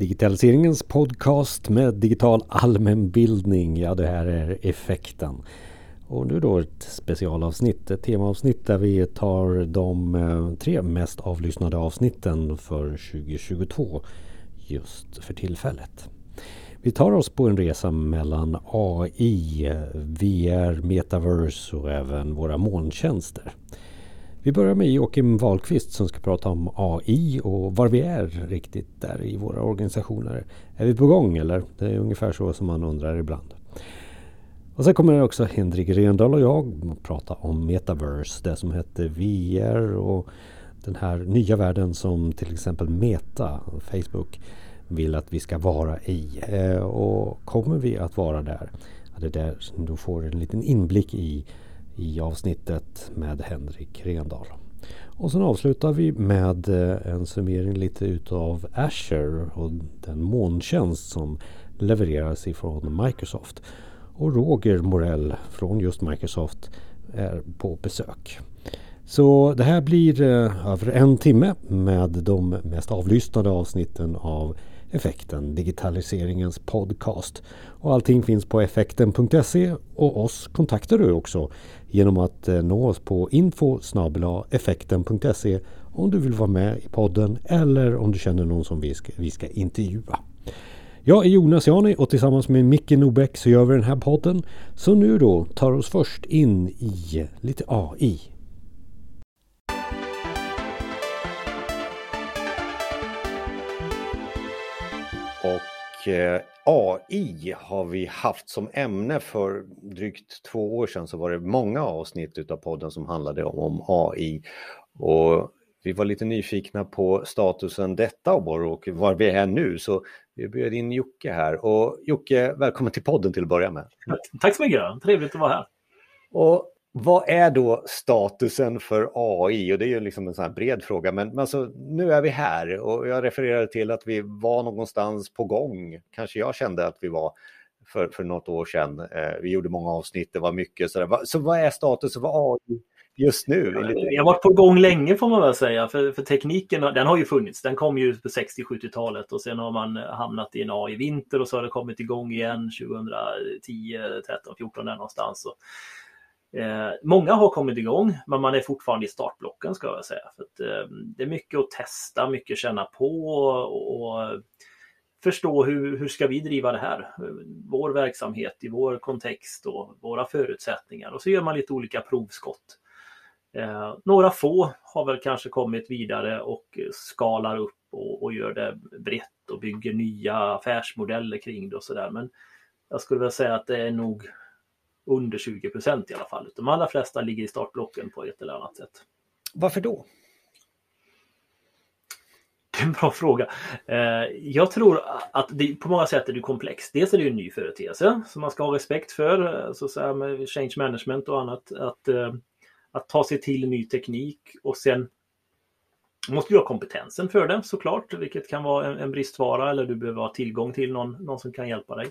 Digitaliseringens podcast med digital allmänbildning. Ja, det här är effekten. Och nu då ett specialavsnitt, ett temaavsnitt där vi tar de eh, tre mest avlyssnade avsnitten för 2022 just för tillfället. Vi tar oss på en resa mellan AI, VR, metaverse och även våra molntjänster. Vi börjar med Joakim Wahlqvist som ska prata om AI och var vi är riktigt där i våra organisationer. Är vi på gång eller? Det är ungefär så som man undrar ibland. Och sen kommer också Henrik Rendahl och jag att prata om metaverse, det som hette VR och den här nya världen som till exempel Meta, Facebook, vill att vi ska vara i. Eh, och kommer vi att vara där? Det är där du får en liten inblick i i avsnittet med Henrik Rendahl. Och sen avslutar vi med eh, en summering lite utav Azure och den molntjänst som levereras ifrån Microsoft. Och Roger Morell från just Microsoft är på besök. Så det här blir eh, över en timme med de mest avlyssnade avsnitten av Effekten, digitaliseringens podcast. Och allting finns på effekten.se och oss kontaktar du också genom att eh, nå oss på info effekten.se om du vill vara med i podden eller om du känner någon som vi ska, vi ska intervjua. Jag är Jonas Jani och tillsammans med Micke Nobäck så gör vi den här podden. Så nu då tar oss först in i lite AI. Och eh, AI har vi haft som ämne för drygt två år sedan så var det många avsnitt av podden som handlade om AI. Och vi var lite nyfikna på statusen detta år och var vi är nu så vi bjöd in Jocke här. Och Jocke, välkommen till podden till att börja med. Tack så mycket, trevligt att vara här. Och vad är då statusen för AI? Och det är ju liksom en sån bred fråga, men alltså, nu är vi här och jag refererade till att vi var någonstans på gång. Kanske jag kände att vi var för, för något år sedan. Eh, vi gjorde många avsnitt, det var mycket sådär. Så vad är statusen för AI just nu? Vi har varit på gång länge får man väl säga, för, för tekniken den har ju funnits. Den kom ju på 60-70-talet och sen har man hamnat i en AI-vinter och så har det kommit igång igen 2010, 13, 14 där någonstans. Och, Eh, många har kommit igång, men man är fortfarande i startblocken ska jag säga. För att, eh, det är mycket att testa, mycket att känna på och, och förstå hur, hur ska vi driva det här? Vår verksamhet i vår kontext och våra förutsättningar. Och så gör man lite olika provskott. Eh, några få har väl kanske kommit vidare och skalar upp och, och gör det brett och bygger nya affärsmodeller kring det och sådär. Men jag skulle väl säga att det är nog under 20 procent i alla fall. De allra flesta ligger i startblocken på ett eller annat sätt. Varför då? Det är en bra fråga. Eh, jag tror att det på många sätt är det komplext. Dels är det en ny företeelse som man ska ha respekt för, eh, så att säga, med change management och annat. Att, eh, att ta sig till ny teknik och sen måste du ha kompetensen för det såklart, vilket kan vara en, en bristvara eller du behöver ha tillgång till någon, någon som kan hjälpa dig.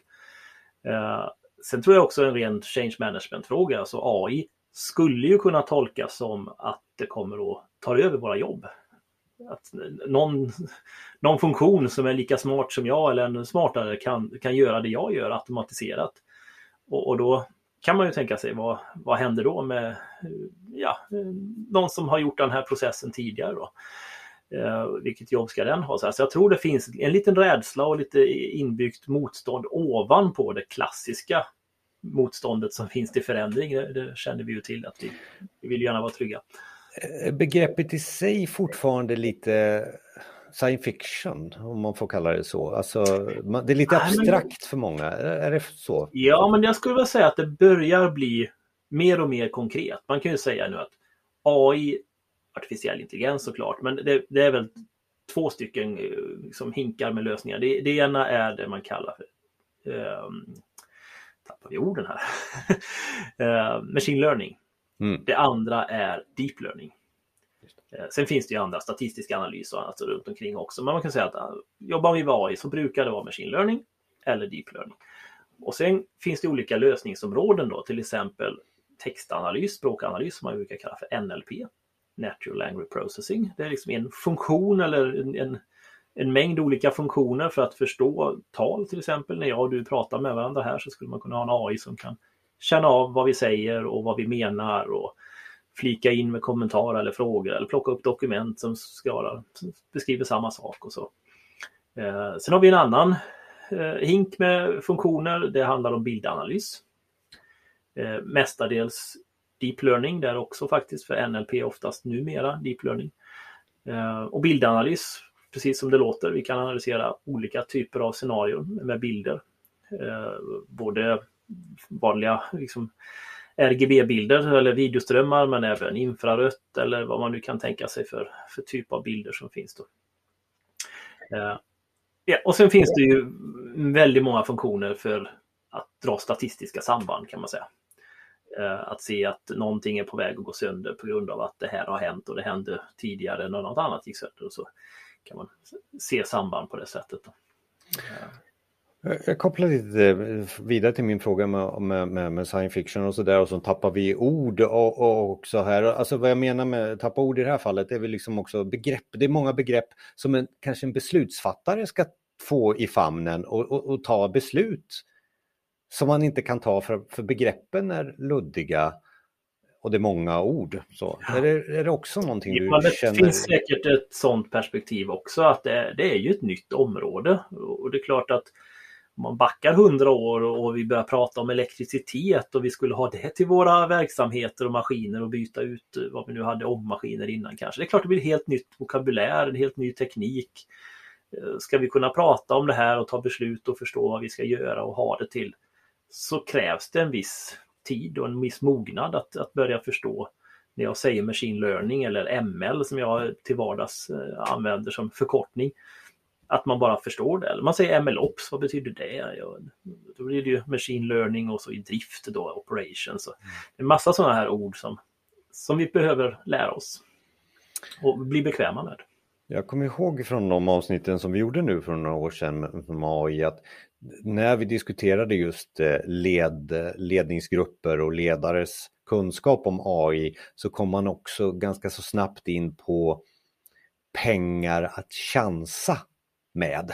Sen tror jag också en ren change management-fråga, alltså AI skulle ju kunna tolkas som att det kommer att ta över våra jobb. Att någon, någon funktion som är lika smart som jag eller ännu smartare kan, kan göra det jag gör automatiserat. Och, och då kan man ju tänka sig vad, vad händer då med ja, någon som har gjort den här processen tidigare. Då? Eh, vilket jobb ska den ha? Så, jag tror det finns en liten rädsla och lite inbyggt motstånd ovanpå det klassiska motståndet som finns till förändring. Det, känner vi ju till att vi, vi vill gärna vara trygga. Eh, begreppet i sig fortfarande lite science fiction, om man får kalla det så. Alltså, det är lite abstrakt men... för många, är det så? Ja, men jag skulle vilja säga att det börjar bli mer och mer konkret. Man kan ju säga nu att AI artificiell intelligens såklart, men det, det är väl två stycken liksom, hinkar med lösningar. Det, det ena är det man kallar för um, tappar vi orden här. uh, machine learning. Mm. Det andra är deep learning. Uh, sen finns det ju andra statistiska analyser och annat runt omkring också. Men man kan säga att uh, jobbar vi med AI så brukar det vara machine learning eller deep learning. Och sen finns det olika lösningsområden då, till exempel textanalys, språkanalys som man brukar kalla för NLP. Natural Language Processing. Det är liksom en funktion eller en, en, en mängd olika funktioner för att förstå tal till exempel. När jag och du pratar med varandra här så skulle man kunna ha en AI som kan känna av vad vi säger och vad vi menar och flika in med kommentarer eller frågor eller plocka upp dokument som, ska, som beskriver samma sak och så. Eh, sen har vi en annan eh, hink med funktioner. Det handlar om bildanalys. Eh, mestadels deep learning där också faktiskt för NLP oftast numera deep learning. Eh, och bildanalys, precis som det låter, vi kan analysera olika typer av scenarion med bilder. Eh, både vanliga liksom, RGB-bilder eller videoströmmar men även infrarött eller vad man nu kan tänka sig för, för typ av bilder som finns. Då. Eh, ja, och sen finns det ju väldigt många funktioner för att dra statistiska samband kan man säga. Eh, att se att någonting är på väg att gå sönder på grund av att det här har hänt och det hände tidigare när något annat gick sönder. Och så kan man se samband på det sättet. Då. Jag kopplar lite eh, vidare till min fråga med, med, med science fiction och så där och så tappar vi ord och, och, så här. Alltså vad jag menar med tappa ord i det här fallet är väl liksom också begrepp. Det är många begrepp som en, kanske en beslutsfattare ska få i famnen och, och, och ta beslut som man inte kan ta för, för begreppen är luddiga och det är många ord. Så. Ja. Är, det, är det också någonting du ja, det känner? Det finns säkert ett sådant perspektiv också att det, det, är ju ett nytt område och det är klart att om man backar hundra år och vi börjar prata om elektricitet och vi skulle ha det till våra verksamheter och maskiner och byta ut vad vi nu hade ångmaskiner innan kanske. Det är klart det blir helt nytt vokabulär, en helt ny teknik. Eh, ska vi kunna prata om det här och ta beslut och förstå vad vi ska göra och ha det till så krävs det en viss tid och en viss mognad att, att börja förstå när jag säger machine learning eller ML som jag till vardags eh, använder som förkortning. Att man bara förstår det. man säger MLOps, vad betyder det? Ja, då blir det ju machine learning och så i drift då, operations. är En massa sådana här ord som, som vi behöver lära oss och bli bekväma med. Jag kommer ihåg från de avsnitten som vi gjorde nu för några år sedan med AI att när vi diskuterade just eh, led, ledningsgrupper och ledares kunskap om AI så kom man också ganska så snabbt in på pengar att chansa med.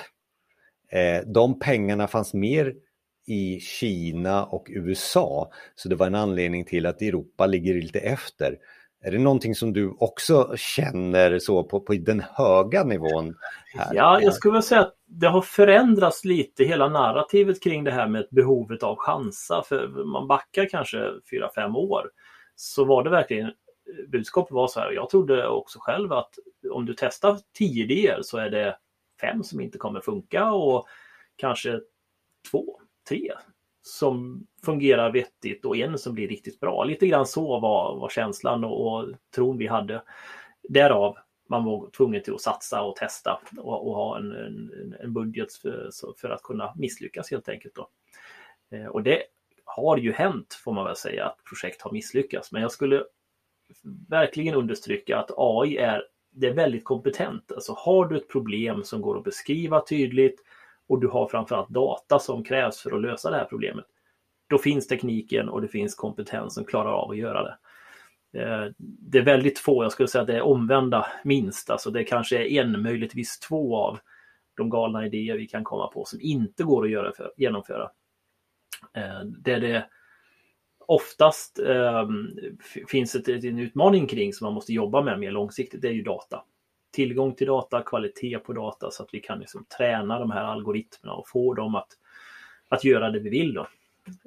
Eh, de pengarna fanns mer i Kina och USA så det var en anledning till att Europa ligger lite efter. Är det någonting som du också känner så på, på den höga nivån? Här? Ja, jag skulle säga att det har förändrats lite hela narrativet kring det här med behovet av chansa. För man backar kanske 4-5 år så var det verkligen budskapet var så här. Jag trodde också själv att om du testar 10 idéer så är det fem som inte kommer funka och kanske två, tre som fungerar vettigt och en som blir riktigt bra. Lite grann så var, var känslan och, och tron vi hade. Därav man var tvungen till att satsa och testa och, och ha en, en, en budget för, för, att kunna misslyckas helt enkelt. Då. Eh, och det har ju hänt får man väl säga att projekt har misslyckats. Men jag skulle verkligen understryka att AI är, det är väldigt kompetent. Alltså har du ett problem som går att beskriva tydligt och du har framförallt data som krävs för att lösa det här problemet. Då finns tekniken och det finns kompetens som klarar av att göra det. Eh, det är väldigt få, jag skulle säga att det är omvända minst, alltså det kanske är en, möjligtvis två av de galna idéer vi kan komma på som inte går att göra för, genomföra. Eh, det det oftast eh, finns ett, en utmaning kring som man måste jobba med mer långsiktigt, det är ju data tillgång till data, kvalitet på data så att vi kan liksom träna de här algoritmerna och få dem att, att göra det vi vill. Då.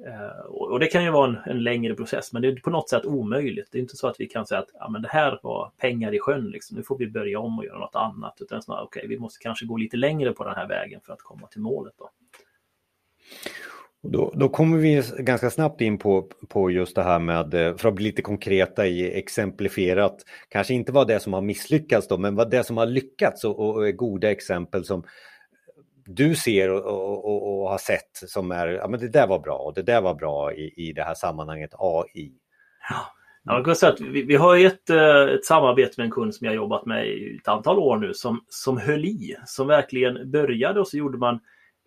Eh, och det kan ju vara en, en, längre process men det är på något sätt omöjligt. Det är inte så att vi kan säga att ja, men det här var pengar i sjön, liksom. nu får vi börja om och göra något annat. Utan snarare, okej, okay, vi måste kanske gå lite längre på den här vägen för att komma till målet. Då. Då, då, kommer vi ganska snabbt in på, på just det här med, eh, för att bli lite konkreta i exemplifierat, kanske inte vad det är som har misslyckats då, men vad det är som har lyckats och, och, och goda exempel som du ser och, och, och, har sett som är, ja men det där var bra och det där var bra i, i det här sammanhanget AI. Ja. Jag kan säga att vi, vi har ett, eh, ett samarbete med en kund som jag jobbat med i ett antal år nu som, som höll i, som verkligen började och så gjorde man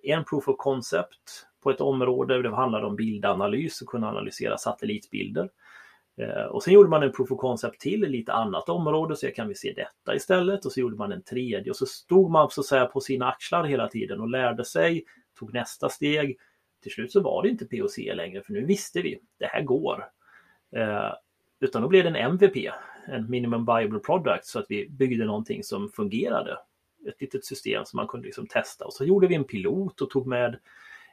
en proof of concept på ett område. Det handlade om bildanalys och kunna analysera satellitbilder. Eh, och sen gjorde man en proof of concept till i lite annat område, så kan vi se detta istället. Och så gjorde man en tredje och så stod man så att säga på sina axlar hela tiden och lärde sig, tog nästa steg. Till slut så var det inte POC längre, för nu visste vi, det här går. Eh, utan då blev det en MVP, en minimum viable product, så att vi byggde någonting som fungerade. Ett litet system som man kunde liksom testa. Och så gjorde vi en pilot och tog med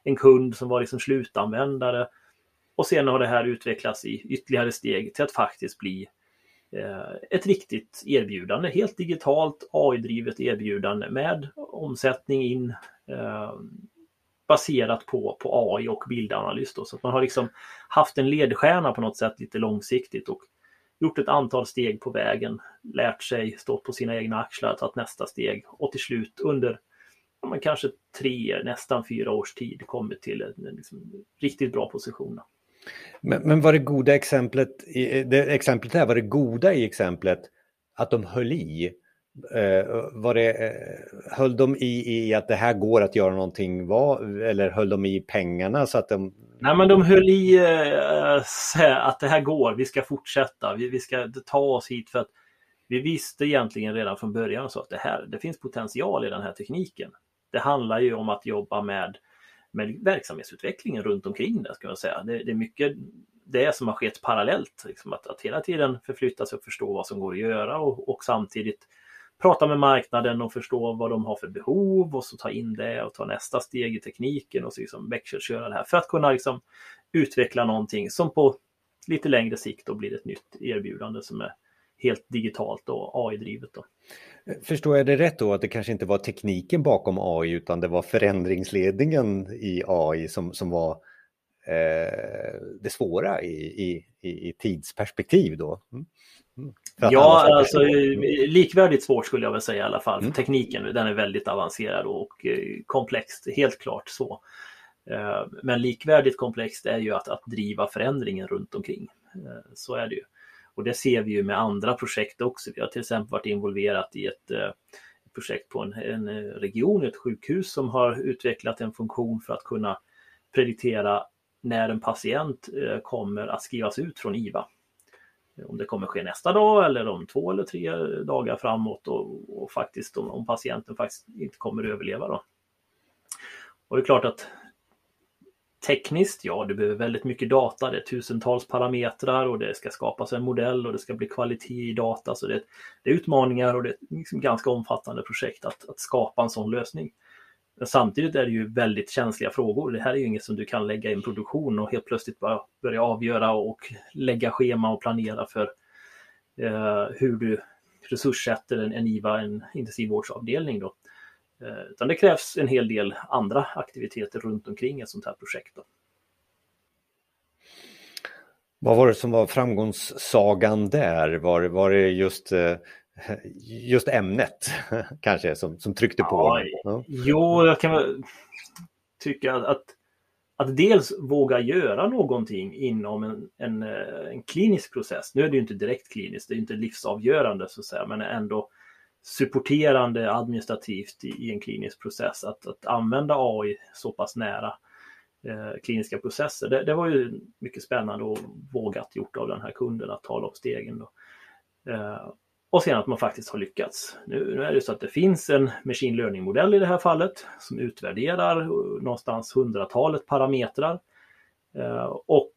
en kund som var liksom slutanvändare och sen har det här utvecklats i ytterligare steg till att faktiskt bli eh, ett riktigt erbjudande, helt digitalt AI-drivet erbjudande med omsättning in eh, baserat på, på AI och bildanalys. Då. Så att man har liksom haft en ledstjärna på något sätt lite långsiktigt och gjort ett antal steg på vägen, lärt sig, stått på sina egna axlar, tagit nästa steg och till slut under men kanske tre, nästan fyra års tid kommit till en, liksom, riktigt bra position. Men, men var det goda exemplet, det exemplet här, var det goda i exemplet att de höll i? Eh, var det, eh, höll de i, i att det här går att göra någonting, var, eller höll de i pengarna så att de... Nej men de höll i eh, att det här går, vi ska fortsätta, vi, vi ska ta oss hit för att vi visste egentligen redan från början så att det här, det finns potential i den här tekniken. Det handlar ju om att jobba med med verksamhetsutvecklingen runt omkring det. Ska jag säga. Det, det är mycket det som har skett parallellt. Liksom att, att hela tiden förflytta sig och förstå vad som går att göra och, och samtidigt prata med marknaden och förstå vad de har för behov och så ta in det och ta nästa steg i tekniken och så liksom växelköra det här för att kunna liksom utveckla någonting som på lite längre sikt då blir ett nytt erbjudande som är helt digitalt och AI-drivet. Då. Förstår jag det rätt då att det kanske inte var tekniken bakom AI utan det var förändringsledningen i AI som, som var eh, det svåra i, i, i, tidsperspektiv då? Mm. Mm. Ja, alltså likvärdigt svårt skulle jag väl säga i alla fall. Mm. Tekniken den är väldigt avancerad och eh, komplext, helt klart så. Eh, men likvärdigt komplext är ju att, att driva förändringen runt omkring. Eh, så är det ju. Och det ser vi ju med andra projekt också. Vi har till exempel varit involverat i ett eh, projekt på en, en eh, region, ett sjukhus som har utvecklat en funktion för att kunna prediktera när en patient eh, kommer att skrivas ut från IVA. Om det kommer ske nästa dag eller om två eller tre dagar framåt och, och faktiskt om, om, patienten faktiskt inte kommer att överleva. Då. Och det är klart att Tekniskt, ja, du behöver väldigt mycket data. Det är tusentals parametrar och det ska skapas en modell och det ska bli kvalitet i data. Så det, det är utmaningar och det är ett liksom ganska omfattande projekt att, att skapa en sån lösning. Men samtidigt är det ju väldigt känsliga frågor. Det här är ju inget som du kan lägga i en produktion och helt plötsligt bara börja avgöra och lägga schema och planera för eh, hur du resurssätter en, en IVA, en intensivvårdsavdelning. Då. Eh, utan det krävs en hel del andra aktiviteter runt omkring ett sånt här projekt. Då. Vad var det som var framgångssagan där? Var, var det just, eh, just ämnet kanske som, som tryckte på? Ja, Jo, jag kan tycka att, att dels våga göra någonting inom en, en, eh, en klinisk process. Nu är det ju inte direkt kliniskt, det är inte livsavgörande så att säga, men ändå supporterande administrativt i, i en klinisk process. Att, att använda AI så pass nära eh, kliniska processer. Det, det, var ju mycket spännande och vågat gjort av den här kunden att tala om stegen. Då. Eh, och sen att man faktiskt har lyckats. Nu, nu, är det så att det finns en machine learning-modell i det här fallet som utvärderar eh, någonstans hundratalet parametrar eh, och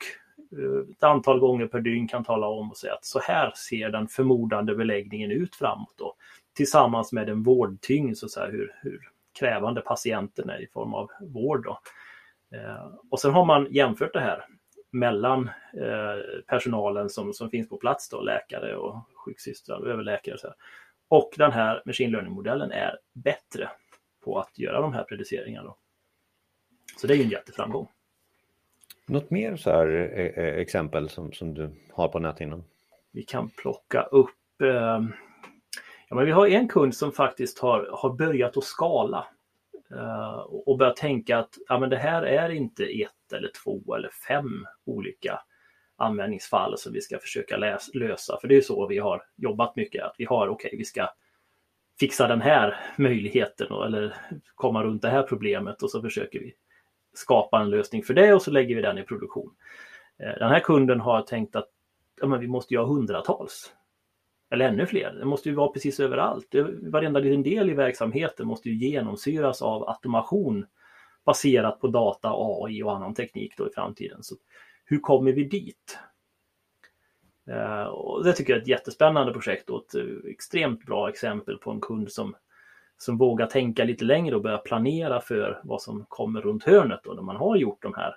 eh, ett antal gånger per dygn kan tala om och säga att så här ser den förmodande beläggningen ut framåt. Då tillsammans med en vårdtyngd, så, så här, hur, hur krävande patienten är i form av vård. Då. Eh, och sen har man jämfört det här mellan eh, personalen som, som finns på plats, då, läkare och sjuksystrar och överläkare. Så här. Och den här machine learning-modellen är bättre på att göra de här prediceringarna. Så det är ju en jätteframgång. Något mer så här eh exempel som, som du har på näthinnan? Vi kan plocka upp eh, Ja, men vi har en kund som faktiskt har, har börjat att skala uh, och börjat tänka att ja, men det här är inte ett eller två eller fem olika användningsfall som vi ska försöka läs, lösa. För det är så vi har jobbat mycket, att vi har okej, okay, vi ska fixa den här möjligheten eller komma runt det här problemet och så försöker vi skapa en lösning för det och så lägger vi den i produktion. Eh, den här kunden har tänkt att ja, men vi måste göra hundratals. Eller ännu fler. Det måste ju vara precis överallt. Varenda liten del i verksamheten måste ju genomsyras av automation baserat på data, AI och annan teknik då i framtiden. Så hur kommer vi dit? Eh, och det tycker jag är ett jättespännande projekt och ett eh, extremt bra exempel på en kund som, som vågar tänka lite längre och börja planera för vad som kommer runt hörnet då, när man har gjort de här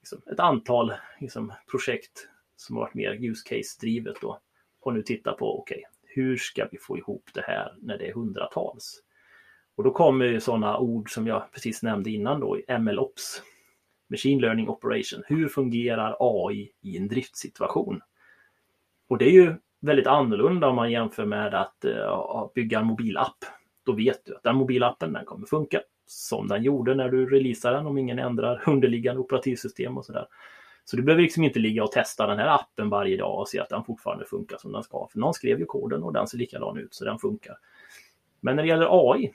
liksom, ett antal liksom, projekt som har varit mer use case-drivet då och nu titta på okej, okay, hur ska vi få ihop det här när det är hundratals? Och då kommer ju sådana ord som jag precis nämnde innan då, MLOps, Machine Learning Operation. Hur fungerar AI i en driftsituation? Och det är ju väldigt annorlunda om man jämför med att uh, bygga en mobilapp. Då vet du att den mobilappen den kommer funka som den gjorde när du releasar den om ingen ändrar underliggande operativsystem och sådär. Så du behöver liksom inte ligga och testa den här appen varje dag och se att den fortfarande funkar som den ska. För någon skrev ju koden och den ser likadan ut så den funkar. Men när det gäller AI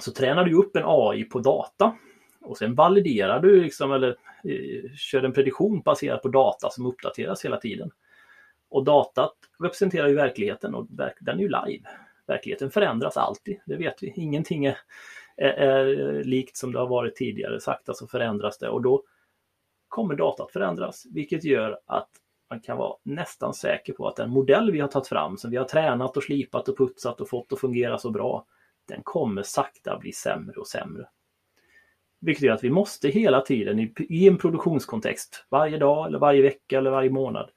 så tränar du upp en AI på data och sen validerar du liksom eller eh, kör en prediktion baserat på data som uppdateras hela tiden. Och datat representerar ju verkligheten och den är ju live. Verkligheten förändras alltid, det vet vi. Ingenting är, är, är likt som det har varit tidigare. Sakta så förändras det och då kommer datat förändras, vilket gör att man kan vara nästan säker på att den modell vi har tagit fram, som vi har tränat och slipat och putsat och fått att fungera så bra, den kommer sakta bli sämre och sämre. Vilket gör att vi måste hela tiden i, i en produktionskontext, varje dag eller varje vecka eller varje månad,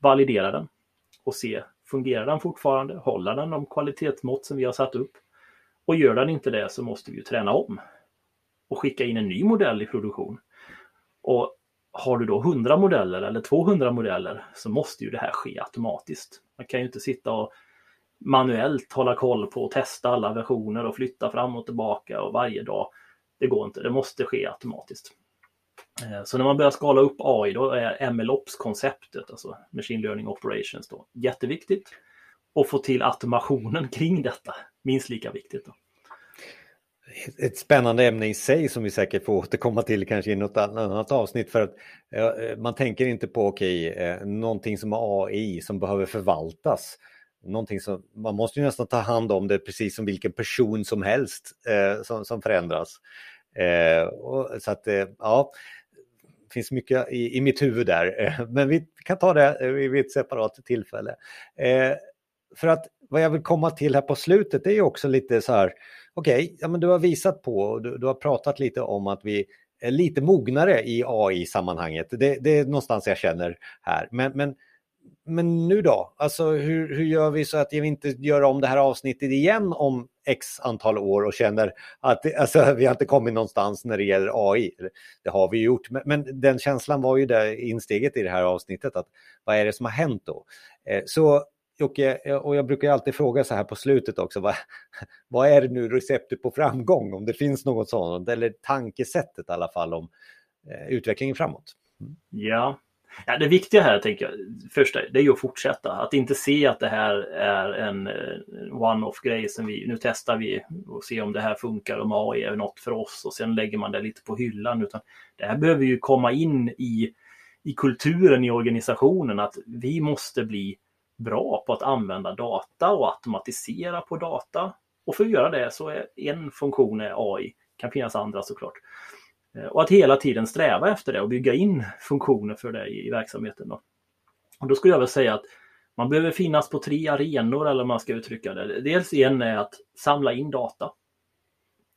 validera den och se, fungerar den fortfarande? Håller den de kvalitetsmått som vi har satt upp? Och gör den inte det så måste vi träna om och skicka in en ny modell i produktion. Och har du då 100 modeller eller 200 modeller så måste ju det här ske automatiskt. Man kan ju inte sitta och manuellt hålla koll på och testa alla versioner och flytta fram och tillbaka och varje dag. Det går inte, det måste ske automatiskt. Eh, så när man börjar skala upp AI då är MLOps-konceptet, alltså Machine Learning Operations, då, jätteviktigt. Och få till automationen kring detta, minst lika viktigt. Då ett spännande ämne i sig som vi säkert får återkomma till kanske i något annat avsnitt för att eh, man tänker inte på okej, okay, någonting som är AI som behöver förvaltas. Någonting som, man måste ju nästan ta hand om det precis som vilken person som helst eh, som, som förändras. Eh, och, så att eh, ja, det finns mycket i, i mitt huvud där, eh, men vi kan ta det vid ett separat tillfälle. Eh, för att vad jag vill komma till här på slutet är ju också lite så här, okej, okay, ja, men du har visat på och du, du, har pratat lite om att vi är lite mognare i AI-sammanhanget. Det, det, är någonstans jag känner här. Men, men, men nu då? Alltså hur, hur gör vi så att vi inte gör om det här avsnittet igen om x antal år och känner att alltså, vi har inte kommit någonstans när det gäller AI. Det har vi gjort, men, men den känslan var ju det insteget i det här avsnittet. att Vad är det som har hänt då? Eh, så Jocke, och jag brukar alltid fråga så här på slutet också, vad, vad är det nu receptet på framgång? Om det finns något sådant, eller tankesättet i alla fall om eh, utvecklingen framåt. Mm. Ja. ja, det viktiga här tänker jag, första, det är ju att fortsätta. Att inte se att det här är en eh, one-off grej som vi, nu testar vi och ser om det här funkar, om AI är något för oss och sen lägger man det lite på hyllan. Utan det här behöver ju komma in i, i kulturen i organisationen, att vi måste bli bra på att använda data och automatisera på data. Och för att göra det så är en funktion är AI, kan finnas andra såklart. Eh, och att hela tiden sträva efter det och bygga in funktioner för det i verksamheten. Då. Och då skulle jag väl säga att man behöver finnas på tre arenor eller man ska uttrycka det. Dels en är att samla in data.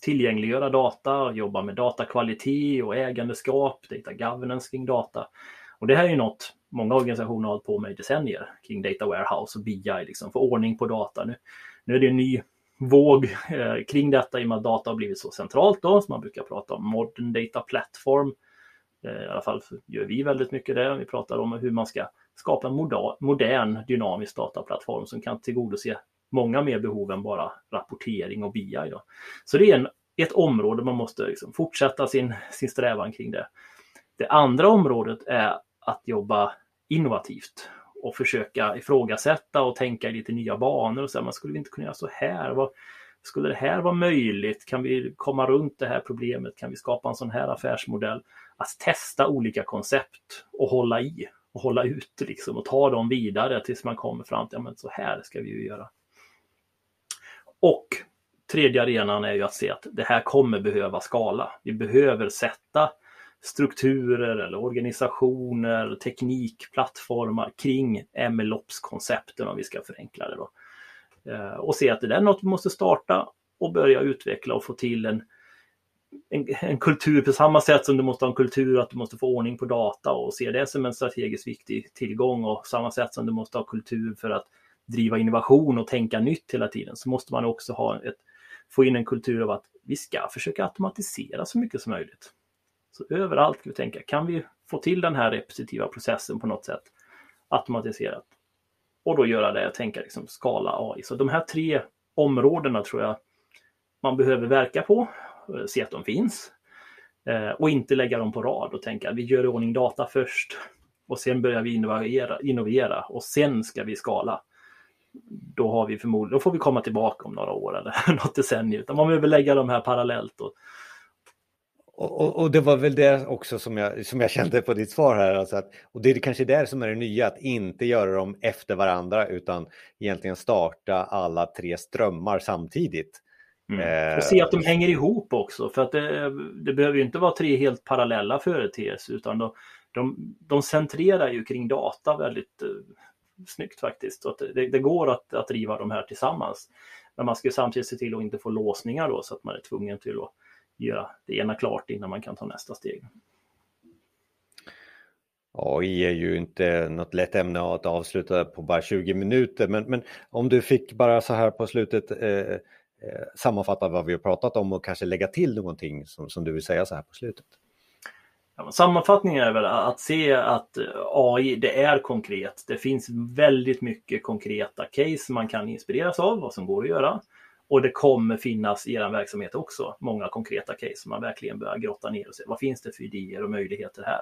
Tillgängliggöra data, jobba med datakvalitet och ägandeskap, data governance kring data. Och det här är ju något många organisationer har hållit på med i decennier kring data warehouse och BI, liksom, få ordning på data. Nu, nu är det en ny våg eh, kring detta i och med att data har blivit så centralt då, så man brukar prata om modern data platform. Eh, I alla fall gör vi väldigt mycket det. Vi pratar om hur man ska skapa en modern dynamisk dataplattform som kan tillgodose många mer behov än bara rapportering och BI. Då. Så det är en, ett område man måste liksom fortsätta sin, sin strävan kring det. Det andra området är att jobba innovativt och försöka ifrågasätta och tänka i lite nya banor och säga, man skulle vi inte kunna göra så här? Vad, skulle det här vara möjligt? Kan vi komma runt det här problemet? Kan vi skapa en sån här affärsmodell? Att testa olika koncept och hålla i och hålla ut liksom och ta dem vidare tills man kommer fram till, ja men så här ska vi ju göra. Och tredje arenan är ju att se att det här kommer behöva skala. Vi behöver sätta strukturer eller organisationer, teknik, plattformar kring MLOps-koncepten om vi ska förenkla det. Då. Eh, och se att det är något vi måste starta och börja utveckla och få till en, en, en, kultur på samma sätt som du måste ha en kultur att du måste få ordning på data och se det som en strategiskt viktig tillgång och samma sätt som du måste ha kultur för att driva innovation och tänka nytt hela tiden så måste man också ha ett, få in en kultur av att vi ska försöka automatisera så mycket som möjligt. Så överallt ska vi tänka, kan vi få till den här repetitiva processen på något sätt automatiserat? Och då göra det, tänka liksom skala AI. Så de här tre områdena tror jag man behöver verka på, eh, se att de finns eh, och inte lägga dem på rad och tänka vi gör i ordning data först och sen börjar vi innovera, innovera och sen ska vi skala. Då, har vi förmodligen, då får vi komma tillbaka om några år eller något decennium. Utan man behöver lägga de här parallellt och, och, och, det var väl det också som jag, som jag kände på ditt svar här. Alltså att, och det är kanske där som är det nya, att inte göra dem efter varandra utan egentligen starta alla tre strömmar samtidigt. Mm. Eh, och se att de hänger ihop också, för att det, det behöver ju inte vara tre helt parallella företeelser utan de, de, de centrerar ju kring data väldigt uh, snyggt faktiskt. Så att det, det, går att, att driva de här tillsammans. Men man ska samtidigt se till att inte få låsningar då så att man är tvungen till att göra det ena klart innan man kan ta nästa steg. AI är ju inte något lätt ämne att avsluta på bara 20 minuter, men, men om du fick bara så här på slutet eh, eh, sammanfatta vad vi har pratat om och kanske lägga till någonting som, som du vill säga så här på slutet. Ja, sammanfattningen är väl att se att AI, det är konkret. Det finns väldigt mycket konkreta case man kan inspireras av, vad som går att göra. Och det kommer finnas i er verksamhet också många konkreta case som man verkligen börjar grotta ner och se vad finns det för idéer och möjligheter här.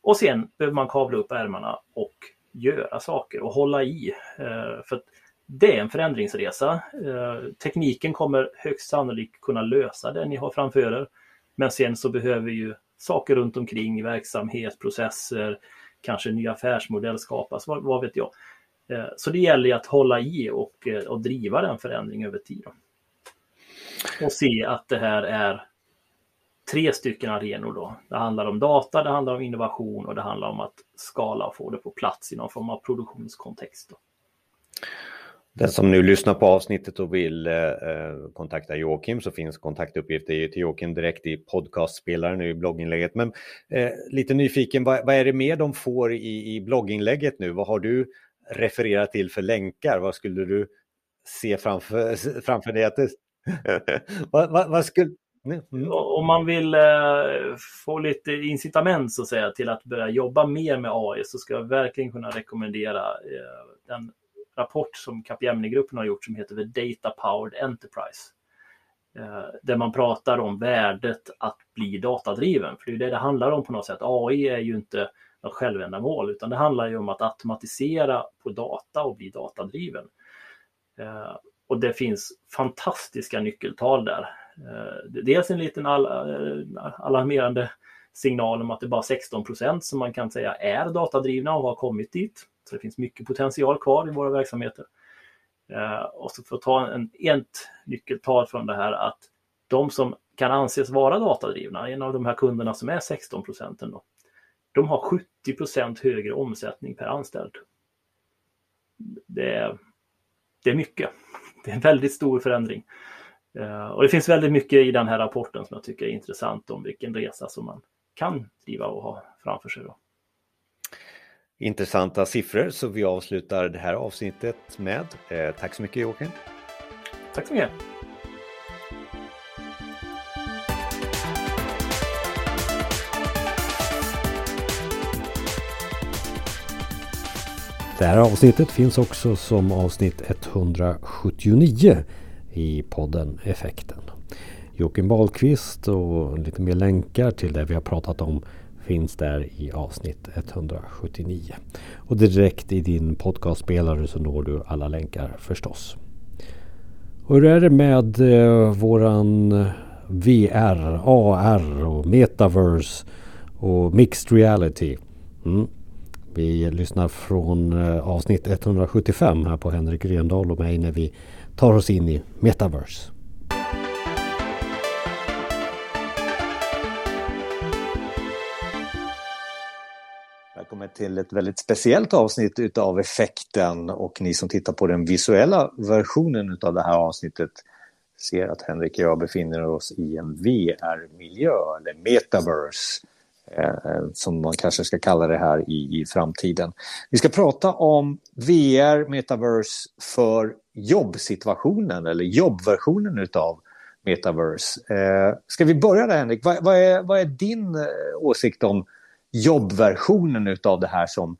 Och sen behöver man kavla upp ärmarna och göra saker och hålla i. Eh, för det är en förändringsresa. Eh, tekniken kommer högst sannolikt kunna lösa det ni har framför er. Men sen så behöver ju saker runt omkring, verksamhet, processer, kanske ny affärsmodell skapas, vad, vad vet jag. Eh, så det gäller att hålla i och, eh, och driva den förändring över tid. Och se att det här är tre stycken arenor då. Det handlar om data, det handlar om innovation och det handlar om att skala och få det på plats i någon form av produktionskontext. Då. Den som nu lyssnar på avsnittet och vill eh, eh kontakta Joakim så finns kontaktuppgifter till Joakim direkt i podcastspelaren i blogginlägget. Men eh, lite nyfiken, vad, vad, är det mer de får i, i blogginlägget nu? Vad har du referera till för länkar? Vad skulle du se framför, framför dig? Att det, vad, vad, vad skulle... Mm. Om man vill eh, få lite incitament så att säga, till att börja jobba mer med AI så ska jag verkligen kunna rekommendera eh, den rapport som Capgemini-gruppen har gjort som heter The Data Powered Enterprise. Eh, där man pratar om värdet att bli datadriven. För det är det det handlar om på något sätt. AI är ju inte något självändamål, utan det handlar ju om att automatisera på data och bli datadriven. Eh, och det finns fantastiska nyckeltal där. Eh, dels en liten eh, alarmerande signal om att det är bara 16 procent som man kan säga är datadrivna och har kommit dit. Så det finns mycket potential kvar i våra verksamheter. Eh, och så för att ta en, ett nyckeltal från det här att de som kan anses vara datadrivna, en av de här kunderna som är 16 procenten, de har 70% högre omsättning per anställd. Det är, det är mycket. Det är en väldigt stor förändring. Eh, och det finns väldigt mycket i den här rapporten som jag tycker är intressant om vilken resa som man kan driva och ha framför sig. Då. Intressanta siffror så vi avslutar det här avsnittet med. Eh, tack så mycket Joakim. Tack så mycket. Det här avsnittet finns också som avsnitt 179 i podden Effekten. Joakim Wahlqvist och lite mer länkar till det vi har pratat om finns där i avsnitt 179. Och direkt i din podcastspelare så når du alla länkar förstås. Och hur är det med eh, våran VR, AR och metaverse och mixed reality? Mm. Vi lyssnar från eh, avsnitt 175 här på Henrik Rendahl och mig när vi tar oss in i Metaverse. Välkommen till ett väldigt speciellt avsnitt utav Effekten och ni som tittar på den visuella versionen utav det här avsnittet ser att Henrik och jag befinner oss i en VR-miljö, eller metaverse, Eh, som man kanske ska kalla det här i, i framtiden. Vi ska prata om VR, metaverse för jobbsituationen eller jobbversionen utav metaverse. Eh, ska vi börja där Henrik? Vad, vad, är, vad är din eh, åsikt om jobbversionen utav det här som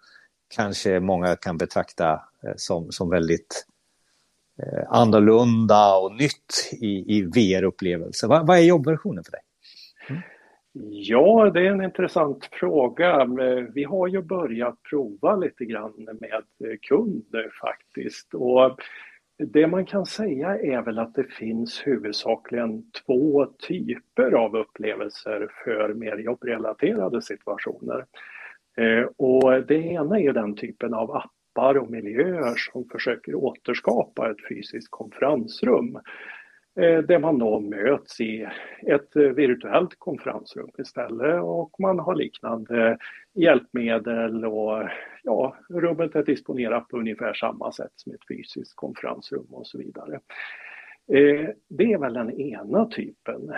kanske många kan betrakta eh, som, som väldigt eh, annorlunda och nytt i, i VR-upplevelse. Va, vad är jobbversionen för dig? Ja, det är en intressant fråga. Eh, vi har ju börjat prova lite grann med eh, kunder eh, faktiskt. Och det man kan säga är väl att det finns huvudsakligen två typer av upplevelser för mer jobbrelaterade situationer. Och det ena är den typen av appar och miljöer som försöker återskapa ett fysiskt konferensrum Eh, där man då möts i ett eh, virtuellt konferensrum istället och man har liknande hjälpmedel och ja, rummet är disponerat på ungefär samma sätt som ett fysiskt konferensrum och så vidare. Eh, det är väl den ena typen.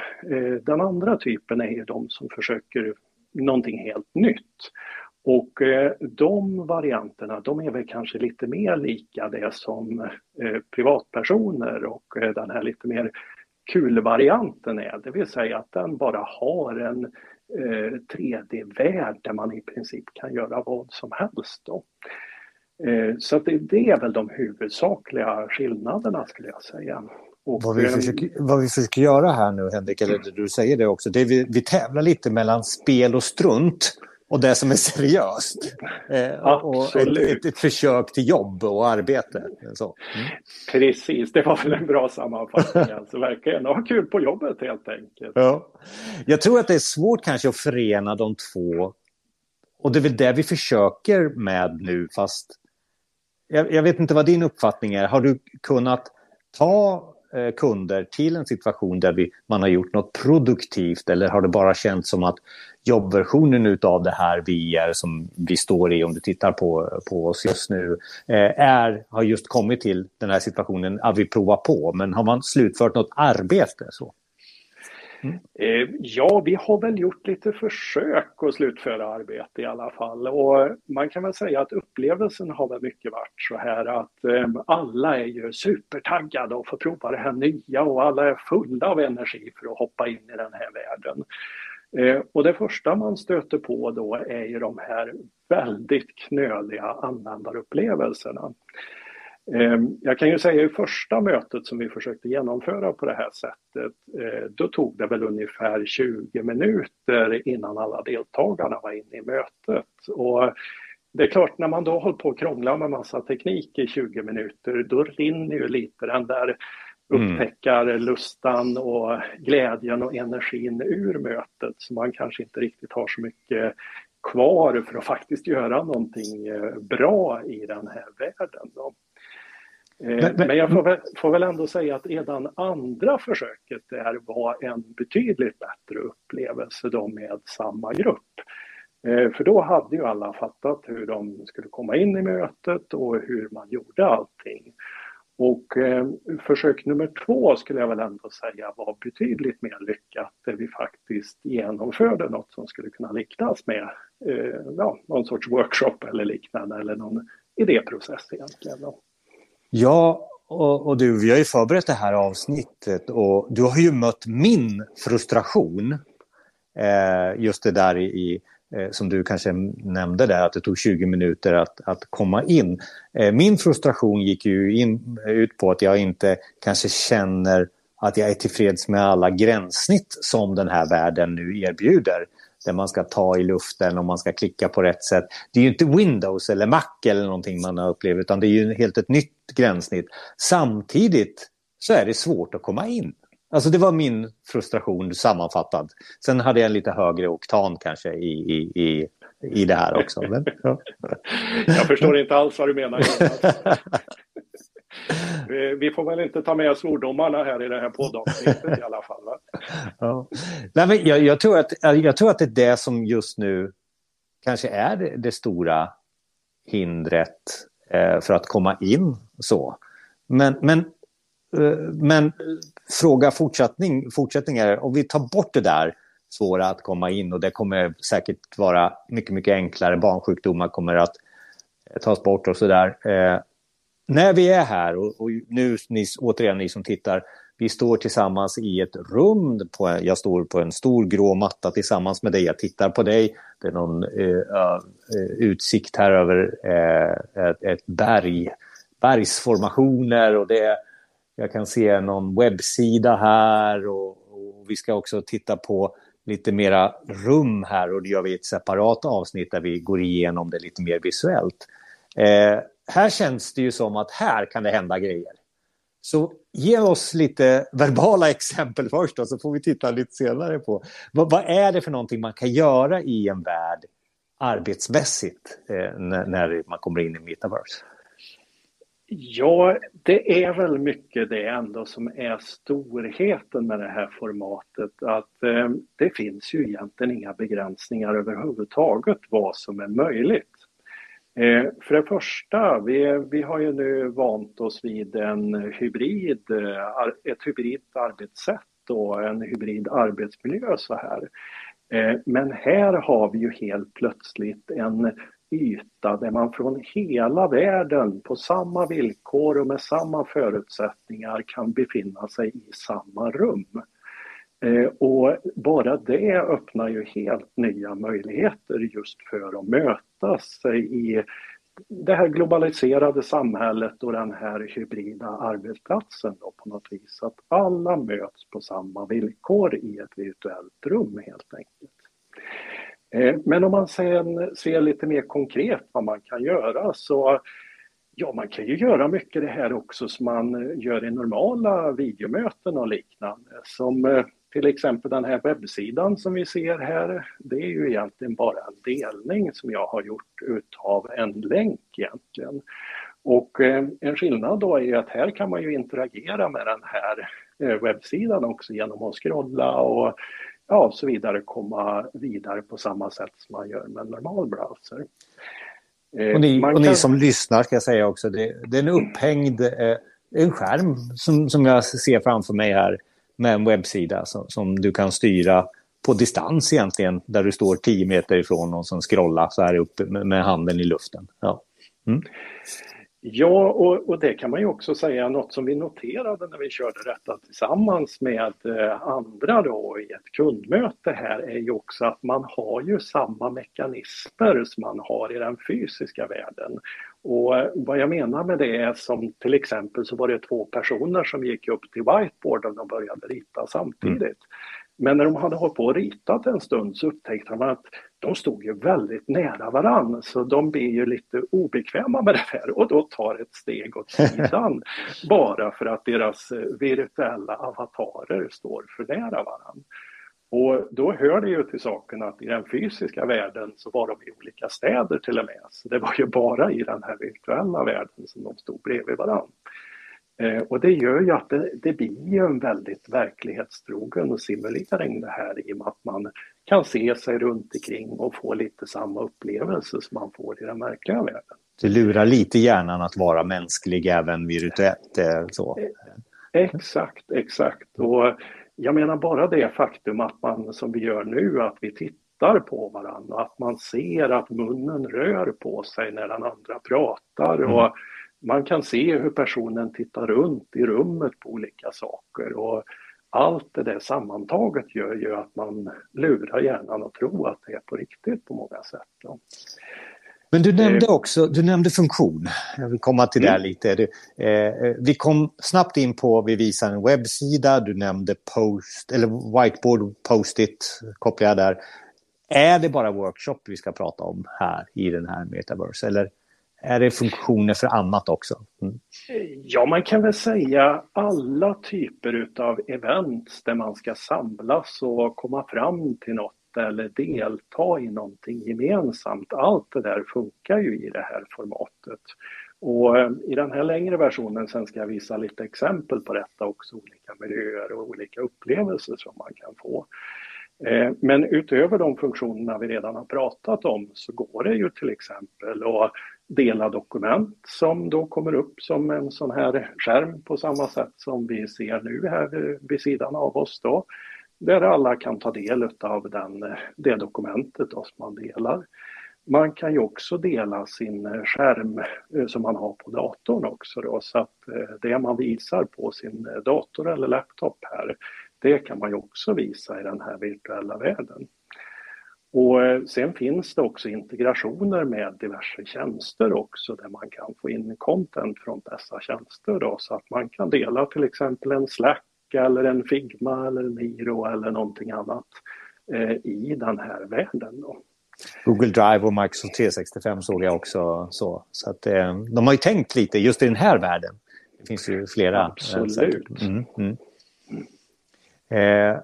Den andra typen är ju de som försöker någonting helt nytt. Och eh, de varianterna, de är väl kanske lite mer lika det som eh, privatpersoner och eh, den här lite mer kulvarianten är, det vill säga att den bara har en 3D-värld där man i princip kan göra vad som helst. Då. Så att det, är väl de huvudsakliga skillnaderna skulle jag säga. Och, vad, vi försöker, vad vi försöker göra här nu Henrik, eller du säger det också, det är vi, vi tävlar lite mellan spel och strunt och det som är seriöst. Eh, och ett, ett, ett, försök till jobb och arbete. Så. Mm. Precis, det var väl en bra sammanfattning. Alltså, verkligen ha kul på jobbet helt enkelt. Ja. Jag tror att det är svårt kanske att förena de två. Och det är väl det vi försöker med nu, fast jag, jag vet inte vad din uppfattning är. Har du kunnat ta Eh, kunder till en situation där vi, man har gjort något produktivt eller har det bara känts som att jobbversionen av det här VR som vi står i om du tittar på, på oss just nu eh, är, har just kommit till den här situationen att vi provar på men har man slutfört något arbete? så? Mm. Ja, vi har väl gjort lite försök att slutföra arbete i alla fall. Och man kan väl säga att upplevelsen har väl mycket varit så här att eh, alla är ju supertaggade och får prova det här nya och alla är fulla av energi för att hoppa in i den här världen. Eh, och det första man stöter på då är ju de här väldigt knöliga användarupplevelserna. Ehm, jag kan ju säga i första mötet som vi försökte genomföra på det här sättet, eh, då tog det väl ungefär 20 minuter innan alla deltagarna var inne i mötet. Och det är klart, när man då håller på att krångla med massa teknik i 20 minuter, då rinner ju lite den där mm. upptäckarlustan och glädjen och energin ur mötet. Så man kanske inte riktigt har så mycket kvar för att faktiskt göra någonting eh, bra i den här världen. Då. Eh, men, men, men, jag får väl, får väl, ändå säga att redan andra försöket där var en betydligt bättre upplevelse då med samma grupp. Eh, för då hade ju alla fattat hur de skulle komma in i mötet och hur man gjorde allting. Och eh, försök nummer två skulle jag väl ändå säga var betydligt mer lyckat där vi faktiskt genomförde något som skulle kunna liknas med eh, ja, någon sorts workshop eller liknande eller någon idéprocess egentligen. Då. Ja, och, och, du, vi har ju förberett det här avsnittet och du har ju mött min frustration. Eh, just det där i, i eh, som du kanske nämnde där, att det tog 20 minuter att, att komma in. Eh, min frustration gick ju in, ut på att jag inte kanske känner att jag är tillfreds med alla gränssnitt som den här världen nu erbjuder där man ska ta i luften och man ska klicka på rätt sätt. Det är ju inte Windows eller Mac eller någonting man har upplevt utan det är ju helt ett nytt gränssnitt. Samtidigt så är det svårt att komma in. Alltså det var min frustration sammanfattad. Sen hade jag en lite högre oktan kanske i, i, i i det här också. Men, ja. Jag förstår inte alls vad du menar. Eh, vi får väl inte ta med svordomarna här i det här poddavsnittet i alla fall. Va? Ja. Nej, men jag, jag, tror att, alltså, jag tror att det är det som just nu kanske är det, det stora hindret eh, för att komma in. så. Men, men, eh, men fråga fortsättning, fortsättning är, om vi tar bort det där svåra att komma in och det kommer säkert vara mycket, mycket enklare. Barnsjukdomar kommer att eh, tas bort och sådär. Eh, när vi är här och, och, nu, ni, återigen ni som tittar, vi står tillsammans i ett rum. På, jag står på en stor grå matta tillsammans med dig. Jag tittar på dig. Det är någon eh, eh utsikt här över eh, ett, ett, berg. Bergsformationer och det, jag kan se någon webbsida här och, och vi ska också titta på lite mera rum här och det gör vi i ett separat avsnitt där vi går igenom det lite mer visuellt. Eh, här känns det ju som att här kan det hända grejer. Så ge oss lite verbala exempel först då, så får vi titta lite senare på vad, vad är det för någonting man kan göra i en värld arbetsmässigt eh, när, när, man kommer in i metaverse? Ja, det är väl mycket det ändå som är storheten med det här formatet. Att eh, det finns ju egentligen inga begränsningar överhuvudtaget vad som är möjligt. Eh, för det första, vi, vi har ju nu vant oss vid en hybrid, eh, ett hybrid arbetssätt och en hybrid arbetsmiljö så här. Eh, men här har vi ju helt plötsligt en yta där man från hela världen på samma villkor och med samma förutsättningar kan befinna sig i samma rum. Eh, och bara det öppnar ju helt nya möjligheter just för att mötas i det här globaliserade samhället och den här hybrida arbetsplatsen då på något vis. Att alla möts på samma villkor i ett virtuellt rum helt enkelt. Eh, men om man sen ser lite mer konkret vad man kan göra så Ja, man kan ju göra mycket det här också som man gör i normala videomöten och liknande. Som eh, till exempel den här webbsidan som vi ser här, det är ju egentligen bara en delning som jag har gjort utav en länk egentligen. Och eh, en skillnad då är att här kan man ju interagera med den här eh, webbsidan också genom att scrolla och ja, så vidare komma vidare på samma sätt som man gör med en normal browser. Eh, och ni, och ni som lyssnar ska jag säga också, det, det är en upphängd eh, en skärm som, som jag ser framför mig här med en webbsida som, som, du kan styra på distans egentligen, där du står 10 meter ifrån och som scrollar så här upp med, med handen i luften. Ja. Mm. Ja, och, och, det kan man ju också säga, något som vi noterade när vi körde detta tillsammans med eh, andra då i ett kundmöte här är ju också att man har ju samma mekanismer som man har i den fysiska världen. Och eh, vad jag menar med det är som till exempel så var det två personer som gick upp till whiteboarden och började rita samtidigt. Mm. Men när de hade hållit på och ritat en stund så upptäckte de att de stod ju väldigt nära varann så de blir ju lite obekväma med det här och då tar ett steg åt sidan bara för att deras eh, virtuella avatarer står för nära varann. Och då hör det ju till saken att i den fysiska världen så var de i olika städer till och med. Så det var ju bara i den här virtuella världen som de stod bredvid varandra. Eh, och det gör ju att det, det blir en väldigt verklighetstrogen simulering det här i och med att man kan se sig runt omkring och få lite samma upplevelse som man får i den verkliga världen. Det lurar lite hjärnan att vara mänsklig även virtuellt. Eh, så. Eh, exakt, exakt. Och jag menar bara det faktum att man som vi gör nu, att vi tittar på varandra, att man ser att munnen rör på sig när den andra pratar. Mm. Man kan se hur personen tittar runt i rummet på olika saker och allt det där sammantaget gör ju att man lurar hjärnan att tro att det är på riktigt på många sätt. Men du nämnde eh. också du nämnde funktion. Jag vill komma till mm. det lite. Du, eh, vi kom snabbt in på, vi visar en webbsida, du nämnde post, eller whiteboard, post-it kopplar jag där. Är det bara workshop vi ska prata om här i den här metaverse? Eller är det funktioner för annat också? Mm. Ja, man kan väl säga alla typer utav events där man ska samlas och komma fram till något eller delta i någonting gemensamt. Allt det där funkar ju i det här formatet. Och eh, i den här längre versionen sen ska jag visa lite exempel på detta också, olika miljöer och olika upplevelser som man kan få. Eh, men utöver de funktionerna vi redan har pratat om så går det ju till exempel att dela dokument som då kommer upp som en sån här skärm på samma sätt som vi ser nu här vid sidan av oss då. Där alla kan ta del av den, det dokumentet då som man delar. Man kan ju också dela sin skärm eh, som man har på datorn också då, så att eh, det man visar på sin dator eller laptop här, det kan man ju också visa i den här virtuella världen. Och eh, sen finns det också integrationer med diverse tjänster också där man kan få in content från dessa tjänster då, så att man kan dela till exempel en Slack eller en Figma eller Miro eller någonting annat eh, i den här världen. Då. Google Drive och Microsoft 365 såg jag också. Så, så att, eh, de har ju tänkt lite just i den här världen. Det finns ju flera. Absolut. Mm, mm. Eh,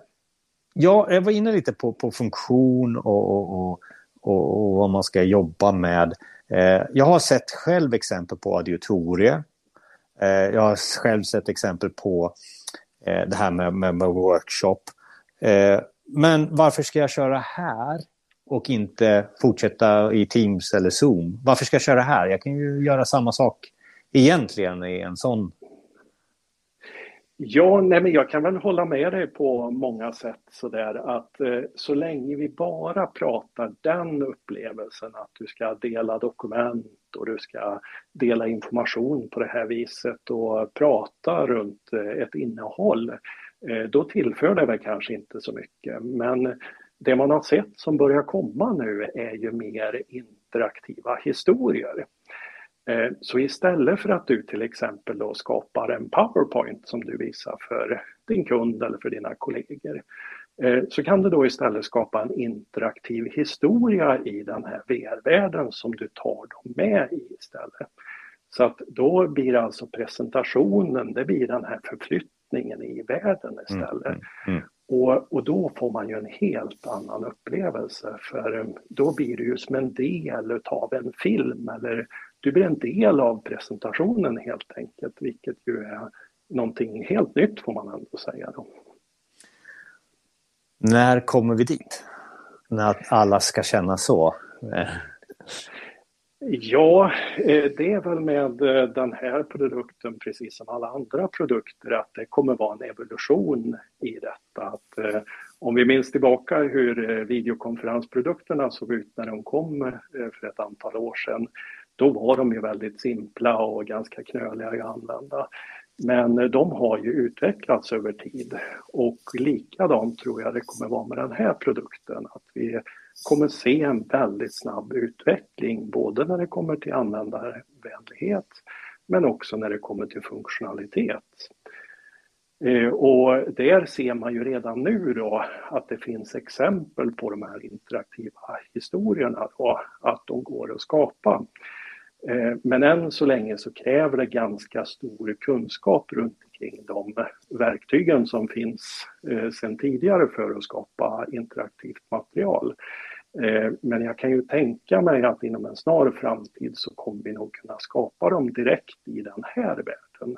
ja, jag var inne lite på, på funktion och, och, och, och, vad man ska jobba med. Eh, jag har sett själv exempel på auditorier. Eh, jag har själv sett exempel på eh, det här med, med, med workshop. Eh, men varför ska jag köra här och inte fortsätta i Teams eller Zoom? Varför ska jag köra här? Jag kan ju göra samma sak egentligen i en sån Ja, nej men jag kan väl hålla med dig på många sätt sådär att eh, så länge vi bara pratar den upplevelsen att du ska dela dokument och du ska dela information på det här viset och prata runt eh, ett innehåll, eh, då tillför det väl kanske inte så mycket. Men det man har sett som börjar komma nu är ju mer interaktiva historier. Eh, så istället för att du till exempel då skapar en PowerPoint som du visar för din kund eller för dina kollegor eh, så kan du då istället skapa en interaktiv historia i den här VR-världen som du tar dem med i istället. Så att då blir alltså presentationen, det blir den här förflyttningen i världen istället. Mm, mm, mm. Och, och då får man ju en helt annan upplevelse för eh, då blir det ju som en del utav en film eller du blir en del av presentationen helt enkelt, vilket ju är någonting helt nytt får man ändå säga. Då. När kommer vi dit? När alla ska känna så? Ja, eh, det är väl med eh, den här produkten precis som alla andra produkter att det kommer vara en evolution i detta. Att, eh, om vi minns tillbaka hur videokonferensprodukterna såg ut när de kom för ett antal år sedan då var de ju väldigt simpla och ganska knöliga att använda. Men de har ju utvecklats över tid och likadant tror jag det kommer vara med den här produkten. Att vi kommer se en väldigt snabb utveckling både när det kommer till användarvänlighet men också när det kommer till funktionalitet. Eh, och där ser man ju redan nu då att det finns exempel på de här interaktiva historierna då, att de går att skapa. Eh, men än så länge så kräver det ganska stor kunskap runt omkring de verktygen som finns eh, sedan tidigare för att skapa interaktivt material. Eh, men jag kan ju tänka mig att inom en snar framtid så kommer vi nog kunna skapa dem direkt i den här världen.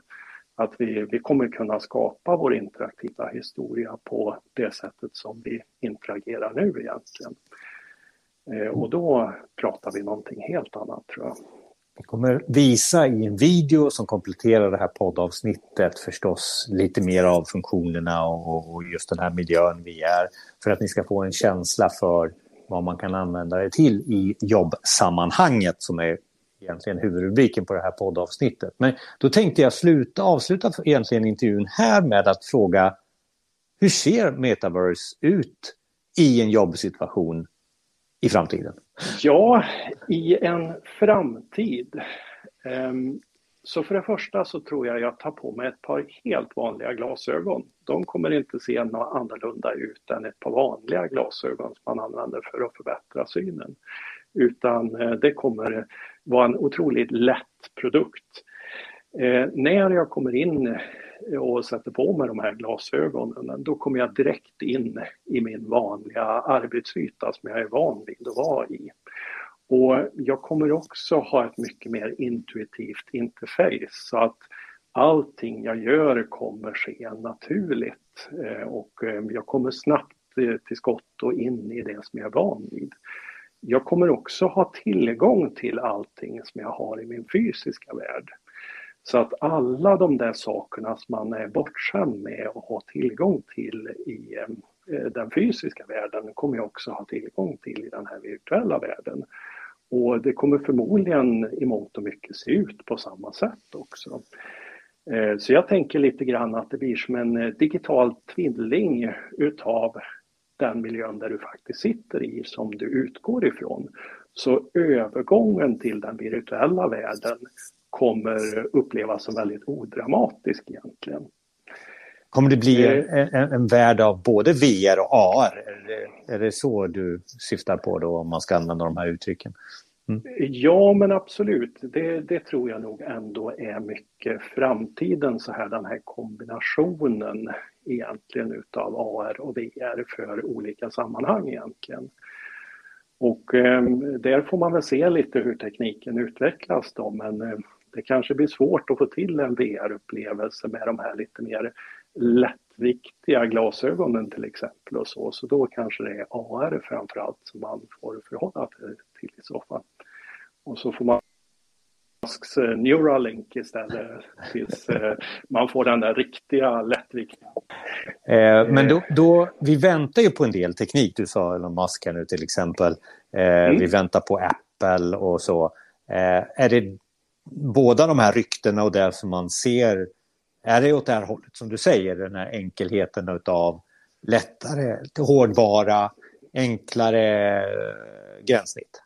Att vi, vi kommer kunna skapa vår interaktiva historia på det sättet som vi interagerar nu egentligen. Och då pratar vi någonting helt annat tror jag. Vi kommer visa i en video som kompletterar det här poddavsnittet förstås lite mer av funktionerna och, just den här miljön vi är. För att ni ska få en känsla för vad man kan använda det till i jobbsammanhanget som är egentligen huvudrubriken på det här poddavsnittet. Men då tänkte jag sluta, avsluta egentligen intervjun här med att fråga hur ser metaverse ut i en jobbsituation i framtiden? Ja, i en framtid. Ehm, så för det första så tror jag jag tar på mig ett par helt vanliga glasögon. De kommer inte se något annorlunda ut än ett par vanliga glasögon som man använder för att förbättra synen. Utan eh, det kommer vara en otroligt lätt produkt. Eh, när jag kommer in och sätter på mig de här glasögonen, då kommer jag direkt in i min vanliga arbetsyta som jag är van vid att vara i. Och jag kommer också ha ett mycket mer intuitivt interface så att allting jag gör kommer ske naturligt eh, och eh, jag kommer snabbt eh, till skott och in i det som jag är van vid. Jag kommer också ha tillgång till allting som jag har i min fysiska värld. Så att alla de där sakerna som man är bortskämd med och har tillgång till i eh, den fysiska världen kommer jag också ha tillgång till i den här virtuella världen. Och det kommer förmodligen i mångt och mycket se ut på samma sätt också. Eh, så jag tänker lite grann att det blir som en eh, digital tvilling utav den miljön där du faktiskt sitter i som du utgår ifrån. Så övergången till den virtuella världen kommer upplevas som väldigt odramatisk egentligen. Kommer det bli eh. en, en, en värld av både VR och AR? Är det, är det så du syftar på då om man ska använda de här uttrycken? Mm. Ja, men absolut. Det, det, tror jag nog ändå är mycket framtiden, så här den här kombinationen egentligen utav AR och VR för olika sammanhang egentligen. Och eh, där får man väl se lite hur tekniken utvecklas då, men eh, det kanske blir svårt att få till en VR-upplevelse med de här lite mer lättviktiga glasögonen till exempel och så, så då kanske det är AR framförallt som man får förhålla sig till i så fall. Och så får man Musks eh, Neuralink istället tills eh, man får den där riktiga lättviktiga. Eh, men då, då, vi väntar ju på en del teknik. Du sa Elon Musk här nu till exempel. Eh, mm. Vi väntar på Apple och så. Eh, är det båda de här ryktena och det som man ser, är det åt det här hållet som du säger, den här enkelheten utav lättare hårdvara, enklare eh, gränssnitt?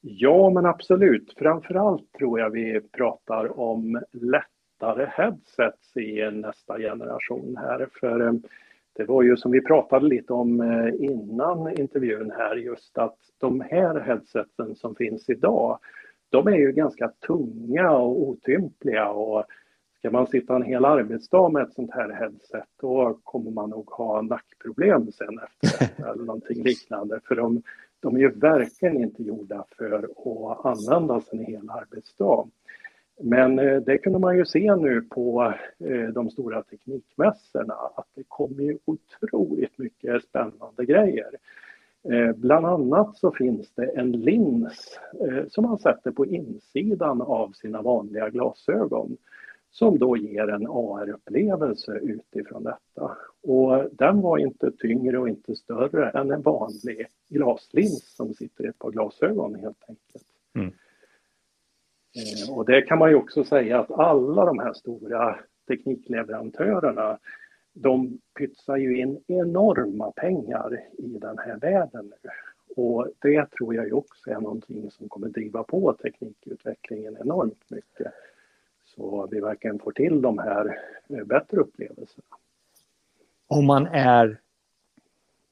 Ja, men absolut. Framförallt tror jag vi pratar om lättare headsets i nästa generation här. För eh, det var ju som vi pratade lite om eh, innan intervjun här, just att de här headsetsen som finns idag, de är ju ganska tunga och otympliga och ska man sitta en hel arbetsdag med ett sånt här headset då kommer man nog ha nackproblem sen efter eller någonting liknande för de, de är ju verkligen inte gjorda för att användas en hel arbetsdag. Men eh, det kunde man ju se nu på eh, de stora teknikmässorna att det kommer ju otroligt mycket spännande grejer. Eh, bland annat så finns det en lins som man sätter på insidan av sina vanliga glasögon som då ger en AR-upplevelse utifrån detta. Och den var inte tyngre och inte större än en vanlig glaslins som sitter i ett par glasögon helt enkelt. Mm. Eh, och det kan man ju också säga att alla de här stora teknikleverantörerna de pytsar ju in enorma pengar i den här världen nu. Och det tror jag ju också är någonting som kommer driva på teknikutvecklingen enormt mycket. Så vi verkligen får till de här eh, bättre upplevelserna. Om man är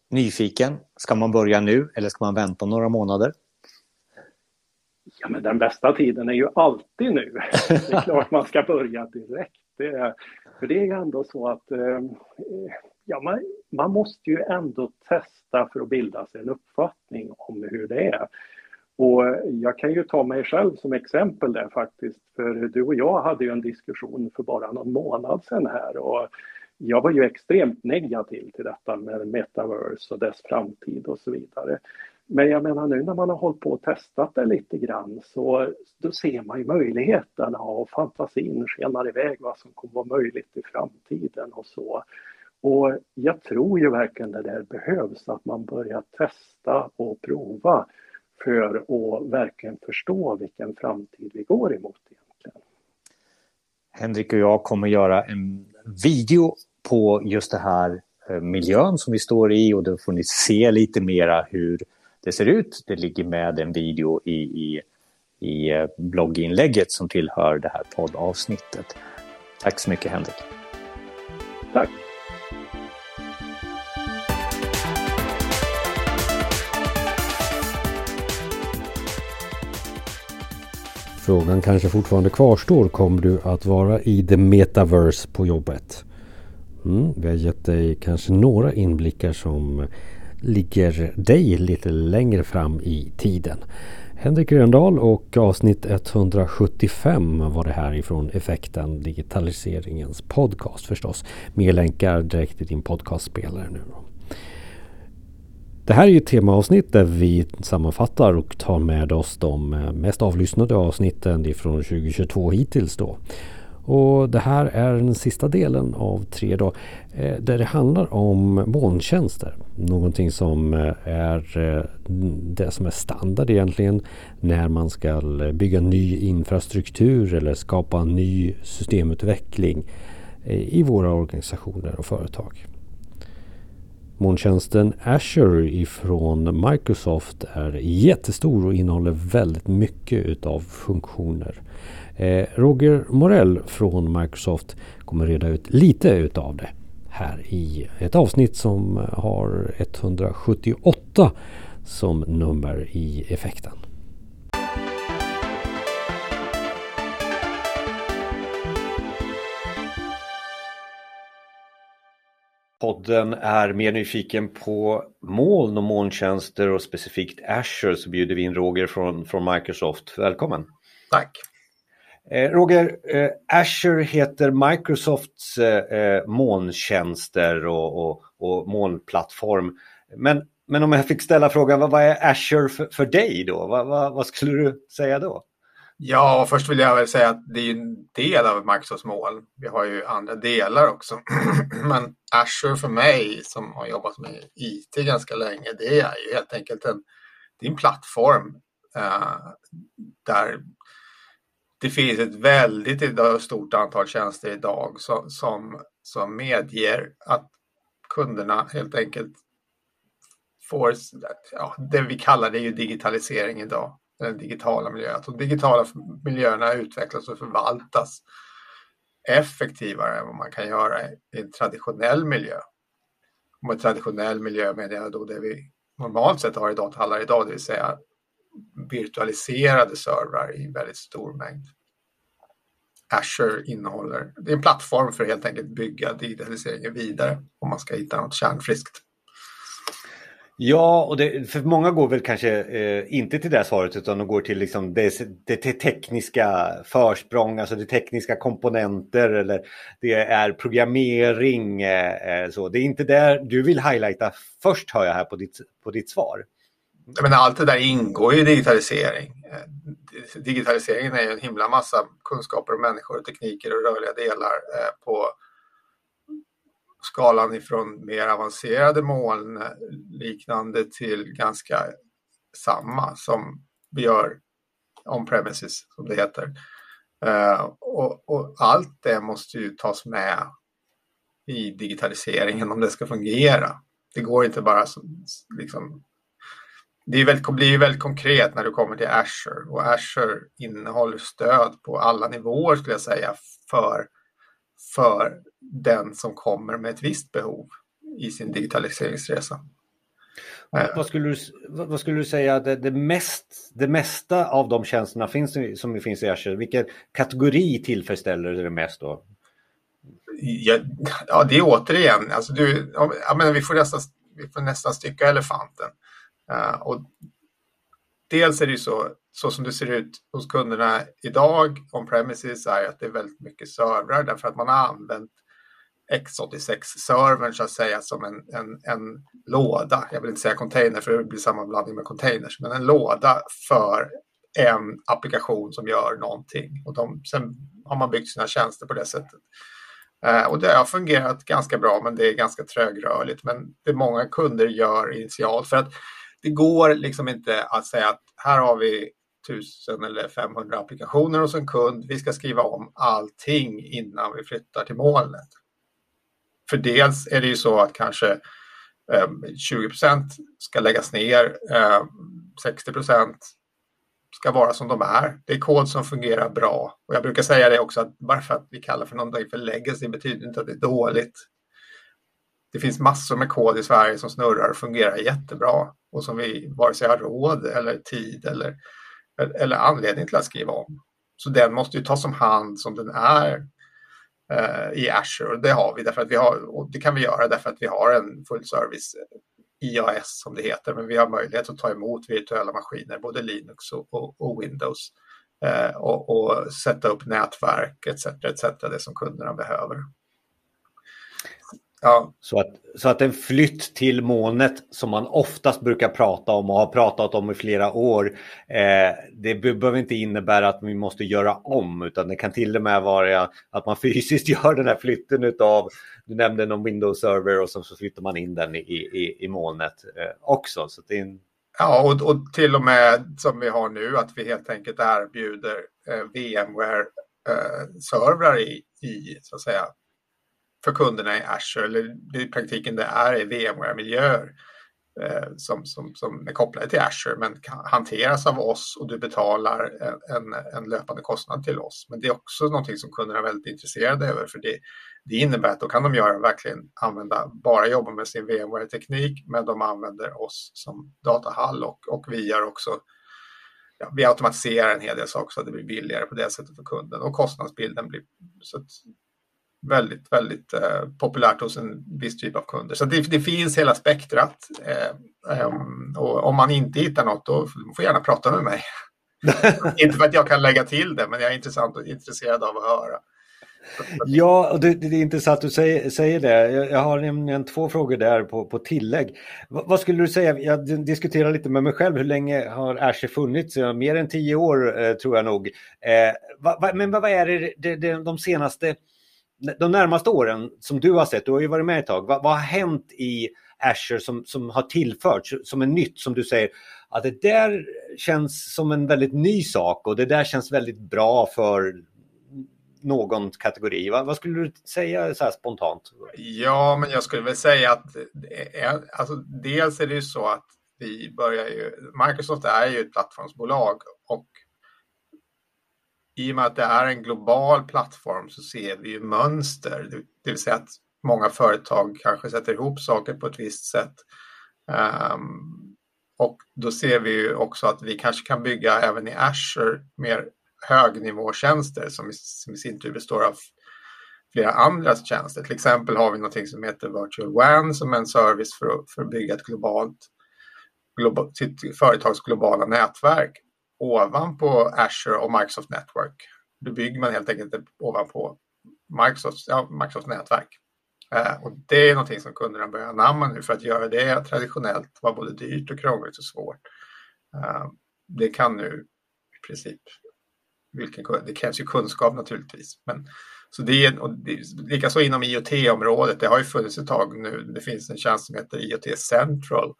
nyfiken, ska man börja nu eller ska man vänta några månader? Ja, men den bästa tiden är ju alltid nu. Det är klart man ska börja direkt. Det för det är ju ändå så att eh, ja, man, man måste ju ändå testa för att bilda sig en uppfattning om hur det är. Och jag kan ju ta mig själv som exempel där faktiskt, för du och jag hade ju en diskussion för bara någon månad sedan här och jag var ju extremt negativ till detta med metaverse och dess framtid och så vidare. Men jag menar nu när man har hållit på och testat det lite grann så då ser man ju möjligheterna och fantasin skenar iväg vad som kommer vara möjligt i framtiden och så. Och jag tror ju verkligen det där behövs, att man börjar testa och prova för att verkligen förstå vilken framtid vi går emot egentligen. Henrik och jag kommer göra en video på just det här eh, miljön som vi står i och då får ni se lite mera hur det ser ut. Det ligger med en video i, i, i eh, blogginlägget som tillhör det här poddavsnittet. Tack så mycket Henrik. Tack. Frågan kanske fortfarande kvarstår. Kommer du att vara i the metaverse på jobbet? Mm, vi har gett dig kanske några inblickar som ligger dig lite längre fram i tiden. Henrik Gröndal och avsnitt 175 var det här ifrån Effekten Digitaliseringens podcast förstås. Mer länkar direkt i din podcastspelare nu. Då. Det här är ju ett temaavsnitt där vi sammanfattar och tar med oss de mest avlyssnade avsnitten ifrån 2022 hittills då. Och det här är den sista delen av tre då, eh, där det handlar om molntjänster. Någonting som eh, är eh, det som är standard egentligen när man ska bygga ny infrastruktur eller skapa ny systemutveckling i våra organisationer och företag. Molntjänsten Azure ifrån Microsoft är jättestor och innehåller väldigt mycket utav funktioner. Eh, Roger Morell från Microsoft kommer reda ut lite utav det här i ett avsnitt som har 178 som nummer i effekten. Podden är mer nyfiken på moln och molntjänster och specifikt Azure så bjuder vi in Roger från, från Microsoft. Välkommen! Tack! Eh, Roger, eh, Azure heter Microsofts eh, eh, molntjänster och, och, och molnplattform. Men, men om jag fick ställa frågan, vad, vad är Azure för, för dig då? Vad, vad, vad, skulle du säga då? Ja, först vill jag väl säga att det är en del av Microsofts mål. Vi har ju andra delar också. men Azure för mig som har jobbat med IT ganska länge, det är ju helt enkelt en, det är en plattform eh, där det finns ett väldigt stort antal tjänster idag som, som, som medger att kunderna helt enkelt får, ja, det vi kallar det ju digitalisering idag, den digitala miljön. Att de digitala miljöerna utvecklas och förvaltas effektivare än vad man kan göra i en traditionell miljö. Och med traditionell miljö menar jag då det vi normalt sett har i datahallar idag, det vill säga virtualiserade servrar i väldigt stor mängd. Azure innehåller, det är en plattform för att helt enkelt bygga digitaliseringen vidare om man ska hitta något kärnfriskt. Ja, och det, för många går väl kanske eh, inte till det svaret utan de går till liksom det, det, det, tekniska försprång, alltså det tekniska komponenter eller det är programmering. Eh, eh så. Det är inte där du vill highlighta först hör jag här på ditt, på ditt svar. Men allt det där ingår i digitalisering. Eh, digitaliseringen är ju en himla massa kunskaper om människor, tekniker och rörliga delar eh, på skalan ifrån mer avancerade moln eh, liknande till ganska samma som vi gör on-premises som det heter. Och, och, allt det måste ju tas med i digitaliseringen om det ska fungera. Det går inte bara som, liksom, det väldigt, blir ju väldigt konkret när du kommer till Azure och Azure innehåller stöd på alla nivåer skulle jag säga för, för den som kommer med ett visst behov i sin digitaliseringsresa. Vad skulle du, vad skulle du säga det, det, mest, det mesta av de tjänsterna finns, som finns i Azure? Vilken kategori tillfredsställer det mest då? Ja, ja det är återigen, alltså du, ja, men vi, får nästan, vi får nästan stycka elefanten. Eh, och dels är det ju så, så som det ser ut hos kunderna idag on premises är att det är väldigt mycket servrar därför att man har använt X86-servern så att säga som en, en, en låda. Jag vill inte säga container för det blir sammanblandning med containers, men en låda för en applikation som gör någonting. Och de, sen har man byggt sina tjänster på det sättet. Eh, och det har fungerat ganska bra, men det är ganska trögrörligt. Men det många kunder gör initialt för att det går liksom inte att säga att här har vi 1000 eller 500 applikationer hos en kund. Vi ska skriva om allting innan vi flyttar till molnet. För dels är det ju så att kanske ehm, 20% ska läggas ner, ehm, 60% ska vara som de är. Det är kod som fungerar bra. Och jag brukar säga det också att bara för att vi kallar för någonting för legacy betyder inte att det är dåligt. Det finns massor med kod i Sverige som snurrar och fungerar jättebra och som vi vare sig har råd eller tid eller, eller anledning till att skriva om. Så den måste ju tas om hand som den är eh, i Azure och det har vi därför att vi har, och det kan vi göra därför att vi har en full service IAS som det heter, men vi har möjlighet att ta emot virtuella maskiner, både Linux och, och, och Windows eh, och, och, sätta upp nätverk etc. etc. det som kunderna behöver. Ja. Så, att, så att en flytt till molnet som man oftast brukar prata om och har pratat om i flera år, eh, det behöver inte innebära att vi måste göra om utan det kan till och med vara att man fysiskt gör den här flytten av, du nämnde någon Windows-server och så, så flyttar man in den i, i, i molnet eh, också. Så det en... Ja, och, och till och med som vi har nu att vi helt enkelt erbjuder eh, VMware-servrar eh, i, i så att säga för kunderna i Azure, eller i praktiken det är i VMware-miljöer eh, som, som, som är kopplade till Azure men hanteras av oss och du betalar en, en löpande kostnad till oss. Men det är också någonting som kunderna är väldigt intresserade över för det, det innebär att då kan de göra verkligen använda, bara jobba med sin VMware-teknik men de använder oss som datahall och, och vi gör också Ja, vi automatiserar en hel del saker så att det blir billigare på det sättet för kunden och kostnadsbilden blir så väldigt, väldigt eh, populärt hos en viss typ av kunder. Så det, det finns hela spektrat. Eh, um, och om man inte hittar något, då får gärna prata med mig. inte för att jag kan lägga till det, men jag är intressant och intresserad av att höra. Ja, och det, det, är intressant att du säger, säger det. Jag, jag, har nämligen två frågor där på, på tillägg. V, vad skulle du säga? Jag diskuterar lite med mig själv. Hur länge har Azure funnits? Mer än tio år eh, tror jag nog. Eh, va, va, men vad är det, det, det de senaste de närmaste åren som du har sett, du har ju varit med ett tag, vad, vad har hänt i Azure som, som har tillförts som är nytt som du säger att det där känns som en väldigt ny sak och det där känns väldigt bra för någon kategori. Vad, vad skulle du säga så här spontant? Ja, men jag skulle väl säga att är, alltså, dels är det ju så att vi börjar ju, Microsoft är ju ett plattformsbolag och i och med att det är en global plattform så ser vi ju mönster, det vill säga att många företag kanske sätter ihop saker på ett visst sätt. Um, och då ser vi ju också att vi kanske kan bygga även i Azure mer högnivåtjänster som i, som i sin tur består av flera andra tjänster. Till exempel har vi någonting som heter Virtual WAN som är en service för att, för att bygga ett globalt, global, sitt företags globala nätverk ovanpå Azure och Microsoft Network. Då bygger man helt enkelt ovanpå Microsofts ja, Microsofts nätverk. Eh, och det är någonting som kunderna börjar anamma nu för att göra det traditionellt var både dyrt och krångligt och svårt. Eh, det kan nu i princip vilken, det krävs ju kunskap naturligtvis. Men, så det är, och det, likaså inom IoT-området, det har ju funnits ett tag nu, det finns en tjänst som heter IoT Central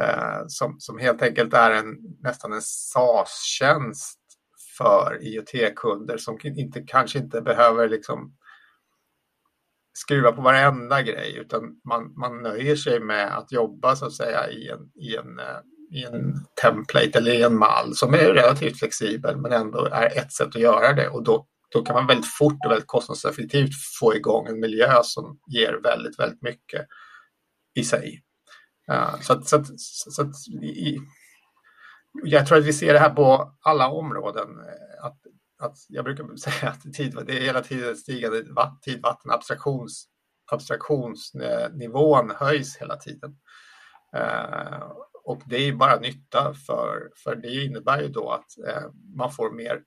Eh, som, som helt enkelt är en, nästan en SAS-tjänst för IoT-kunder som inte, kanske inte behöver liksom skruva på varenda grej utan man, man nöjer sig med att jobba så att säga i en, i en, eh, i en template eller i en mall som är relativt flexibel men ändå är ett sätt att göra det och då, då kan man väldigt fort och väldigt kostnadseffektivt få igång en miljö som ger väldigt, väldigt mycket i sig. Uh, så att, så att, så att i, jag tror att vi ser det här på alla områden. Eh, att, att jag brukar säga att tid, det är hela tiden stigande tid, vatten, abstraktions, abstraktionsnivån höjs hela tiden. Uh, och det är bara nytta för, för det innebär ju då att uh, man får mer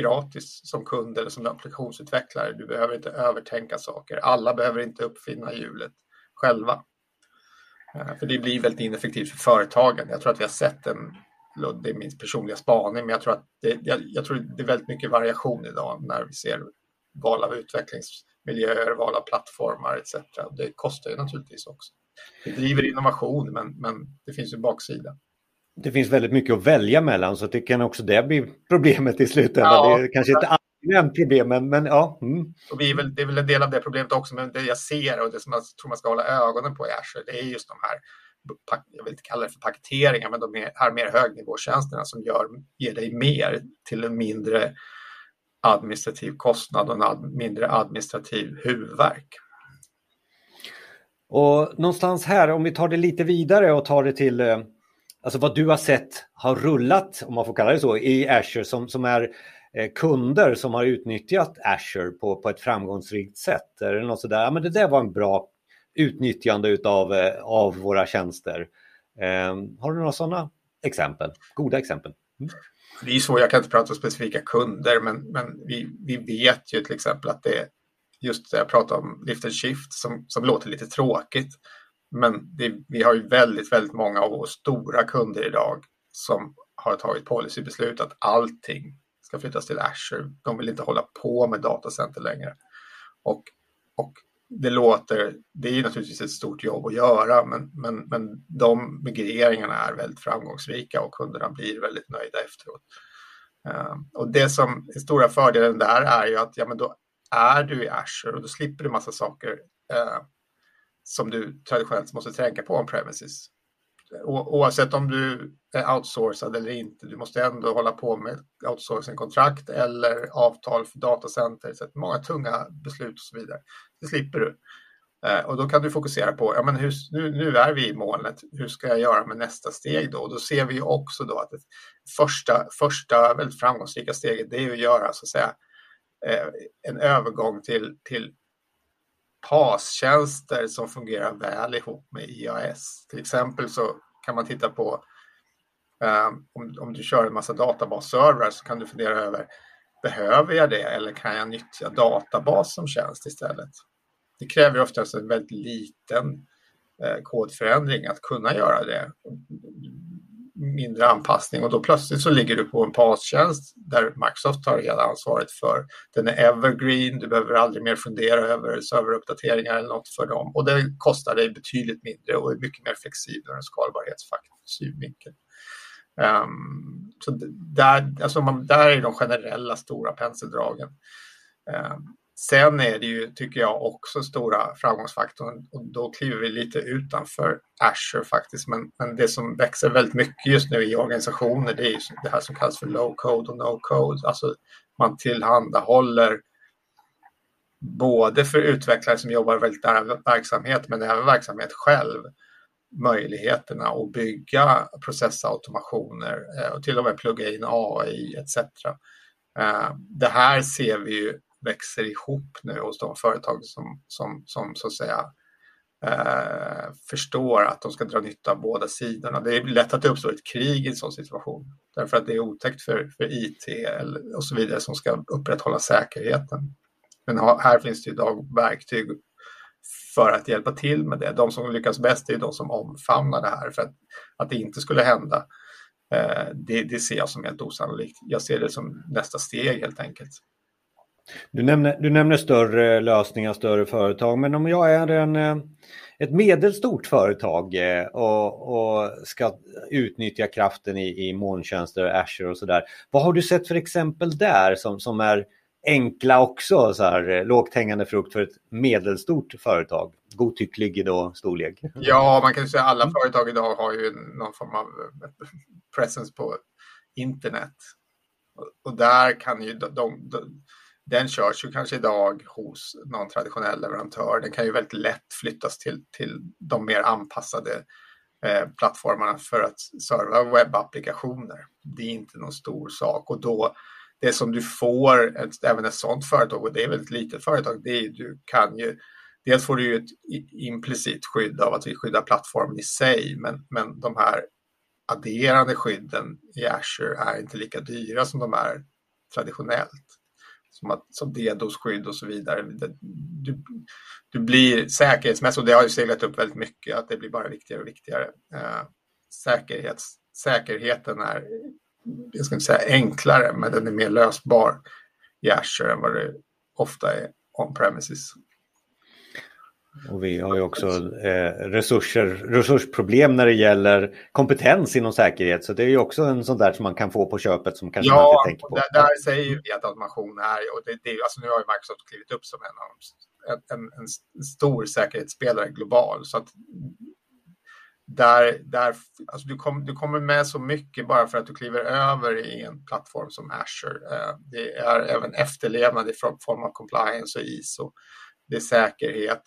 gratis som kund eller som applikationsutvecklare. Du behöver inte övertänka saker. Alla behöver inte uppfinna hjulet själva. Eh, för det blir väldigt ineffektivt för företagen. Jag tror att vi har sett en, det är min personliga spaning, men jag tror att det, jag, jag tror det är väldigt mycket variation idag när vi ser val av utvecklingsmiljöer, val av plattformar etc. Det kostar ju naturligtvis också. Det driver innovation, men, men det finns ju baksida. Det finns väldigt mycket att välja mellan så det kan också det bli problemet i slutändan. Ja, det är kanske inte alltid problem, men, ja. Mm. Och vi är väl, det är väl en del av det problemet också, men det jag ser och det som jag tror man ska hålla ögonen på i Azure, det är just de här, jag vill inte kalla det för paketeringar, men de här mer högnivåtjänsterna som gör, ger dig mer till en mindre administrativ kostnad och en ad, mindre administrativ huvudvärk. Och någonstans här, om vi tar det lite vidare och tar det till eh, alltså vad du har sett har rullat, om man får kalla det så, i Azure som, som är Eh, kunder som har utnyttjat Azure på, på ett framgångsrikt sätt? Är det något sådär, ja men det där var en bra utnyttjande utav, eh, av våra tjänster. Eh, har du några sådana exempel? Goda exempel? Mm. Det är så, jag kan inte prata om specifika kunder, men, men vi, vi vet ju till exempel att det är just det jag pratade om, lift and shift, som, som låter lite tråkigt. Men det, vi har ju väldigt, väldigt många av våra stora kunder idag som har tagit policybeslut att allting ska flyttas till Azure. De vill inte hålla på med datacenter längre. Och, och det låter, det är naturligtvis ett stort jobb att göra, men, men, men de migreringarna är väldigt framgångsrika och kunderna blir väldigt nöjda efteråt. Ehm, och det som är stora fördelen där är ju att ja, men då är du i Azure och då slipper du massa saker eh, som du traditionellt måste tänka på om premises oavsett om du är outsourcad eller inte, du måste ändå hålla på med outsourcingkontrakt eller avtal för datacenter, så många tunga beslut och så vidare. Det slipper du. Eh, och då kan du fokusera på, ja men hur, nu, nu är vi i molnet, hur ska jag göra med nästa steg då? Och då ser vi också då att det första, första väldigt framgångsrika steget, det är att göra så att säga eh, en övergång till, till PAS-tjänster som fungerar väl ihop med IAS. Till exempel så kan man titta på um, om, om du kör en massa databasservrar så kan du fundera över behöver jag det eller kan jag nyttja databas som tjänst istället? Det kräver oftast en väldigt liten eh, kodförändring att kunna göra det mindre anpassning och då plötsligt så ligger du på en PAS-tjänst där Microsoft tar hela ansvaret för. Den är evergreen, du behöver aldrig mer fundera över serveruppdateringar eller något för dem och det kostar dig betydligt mindre och är mycket mer flexibel ur skalbarhetssynvinkel. Um, ehm, så där, alltså man, där är de generella stora penseldragen. Um, Sen är det ju, tycker jag, också stora framgångsfaktorn och då kliver vi lite utanför Azure faktiskt. Men, men det som växer väldigt mycket just nu i organisationer det är ju det här som kallas för low code och no code. Alltså man tillhandahåller både för utvecklare som jobbar väldigt nära verksamhet men även verksamhet själv möjligheterna att bygga processautomationer eh, och till och med plugga in AI etc. Eh, det här ser vi ju växer ihop nu hos de företag som, som, som så att säga eh, förstår att de ska dra nytta av båda sidorna. Det är lätt att det uppstår ett krig i en sån situation därför att det är otäckt för, för IT och så vidare som ska upprätthålla säkerheten. Men här finns det idag verktyg för att hjälpa till med det. De som lyckas bäst är de som omfamnar det här för att, att det inte skulle hända. Eh, det, det ser jag som helt osannolikt. Jag ser det som nästa steg helt enkelt. Du nämner, du nämner större lösningar, större företag, men om jag är en, eh, ett medelstort företag eh, och, och ska utnyttja kraften i, i molntjänster, Azure och sådär. Vad har du sett för exempel där som, som är enkla också, så här, eh, lågt hängande frukt för ett medelstort företag? Godtycklig då storlek. Ja, man kan säga att alla företag idag har ju någon form av presence på internet. Och där kan ju de, de, de den körs ju kanske idag hos någon traditionell leverantör. Den kan ju väldigt lätt flyttas till, till de mer anpassade eh, plattformarna för att serva webbapplikationer. Det är inte någon stor sak och då det som du får, ett, även ett sådant företag, och det är väl ett litet företag, det är du kan ju Dels får du ju ett implicit skydd av att vi skyddar plattformen i sig, men, men de här adderande skydden i Azure är inte lika dyra som de är traditionellt som, att, som DDoS-skydd och så vidare. Du, du blir säkerhetsmässigt, och det har ju seglat upp väldigt mycket, att det blir bara viktigare och viktigare. Eh, säkerhets, säkerheten är, jag ska inte säga enklare, men den är mer lösbar i Azure än vad det ofta är on-premises. Och vi har ju också eh, resurser, resursproblem när det gäller kompetens inom säkerhet. Så det är ju också en sån där som man kan få på köpet som kanske ja, man inte tänker på. Ja, där, där säger vi att automation är, och det, det, alltså nu har ju Microsoft klivit upp som en, en, en, en stor säkerhetsspelare global. Så att där, där, alltså du, kom, du kommer med så mycket bara för att du kliver över i en plattform som Azure. Eh, det är även efterlevnad i form av compliance och ISO. Det är säkerhet.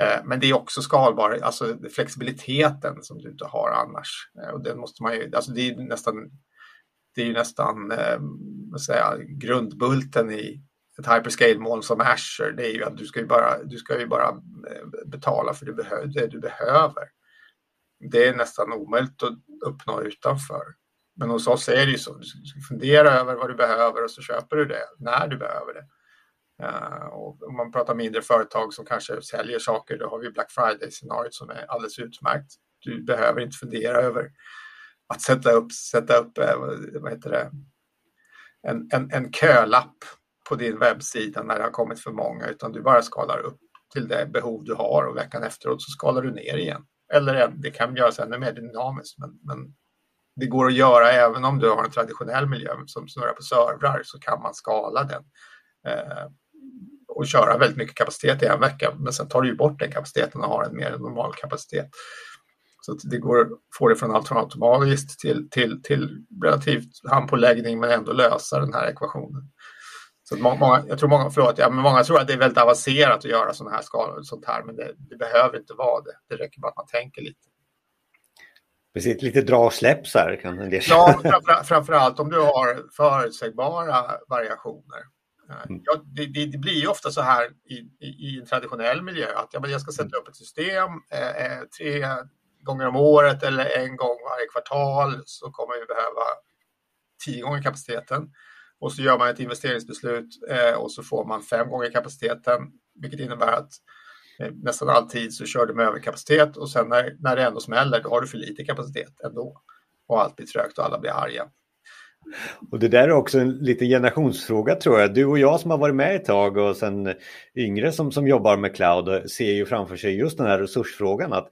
Eh, men det är också skalbar, alltså flexibiliteten som du inte har annars. Eh, och den måste man ju, alltså det är nästan det är ju nästan eh, vad säga, grundbulten i ett hyperscale-moln som Azure. Det är ju att du ska ju bara, du ska ju bara betala för det, det du behöver. Det är nästan omöjligt att uppnå utanför. Men hos oss är det ju så. Du ska fundera över vad du behöver och så köper du det när du behöver det. Uh, och om man pratar mindre företag som kanske säljer saker, då har vi Black Friday-scenariot som är alldeles utmärkt. Du behöver inte fundera över att sätta upp, sätta upp eh, vad heter det, en, en, en kölapp på din webbsida när det har kommit för många, utan du bara skalar upp till det behov du har och veckan efteråt så skalar du ner igen. Eller eh, det kan göras ännu mer dynamiskt, men, men det går att göra även om du har en traditionell miljö som snurrar på servrar så kan man skala den eh, och köra väldigt mycket kapacitet i en vecka. Men sen tar du ju bort den kapaciteten och har en mer normal kapacitet. Så det går få det från allt från automatiskt till, till, till relativt handpåläggning men ändå lösa den här ekvationen. Så många, jag tror många, förlåt, ja, men många tror att det är väldigt avancerat att göra sådana här skalor, sånt här, men det, det, behöver inte vara det. Det räcker bara att man tänker lite. Precis, lite dra och släpp så här kan det Ja, framför, framförallt om du har förutsägbara variationer. Mm. Ja, det, det, det, blir ju ofta så här i, i, en traditionell miljö att ja, men jag ska sätta upp ett system eh, eh, tre gånger om året eller en gång varje kvartal så kommer vi behöva tio gånger kapaciteten. Och så gör man ett investeringsbeslut eh, och så får man fem gånger kapaciteten, vilket innebär att eh, nästan alltid så kör du med överkapacitet och sen när, när det ändå smäller, då har du för lite kapacitet ändå. Och allt blir trögt och alla blir arga. Och det där är också en liten generationsfråga tror jag. Du och jag som har varit med ett tag och sen yngre som, som jobbar med cloud ser ju framför sig just den här resursfrågan att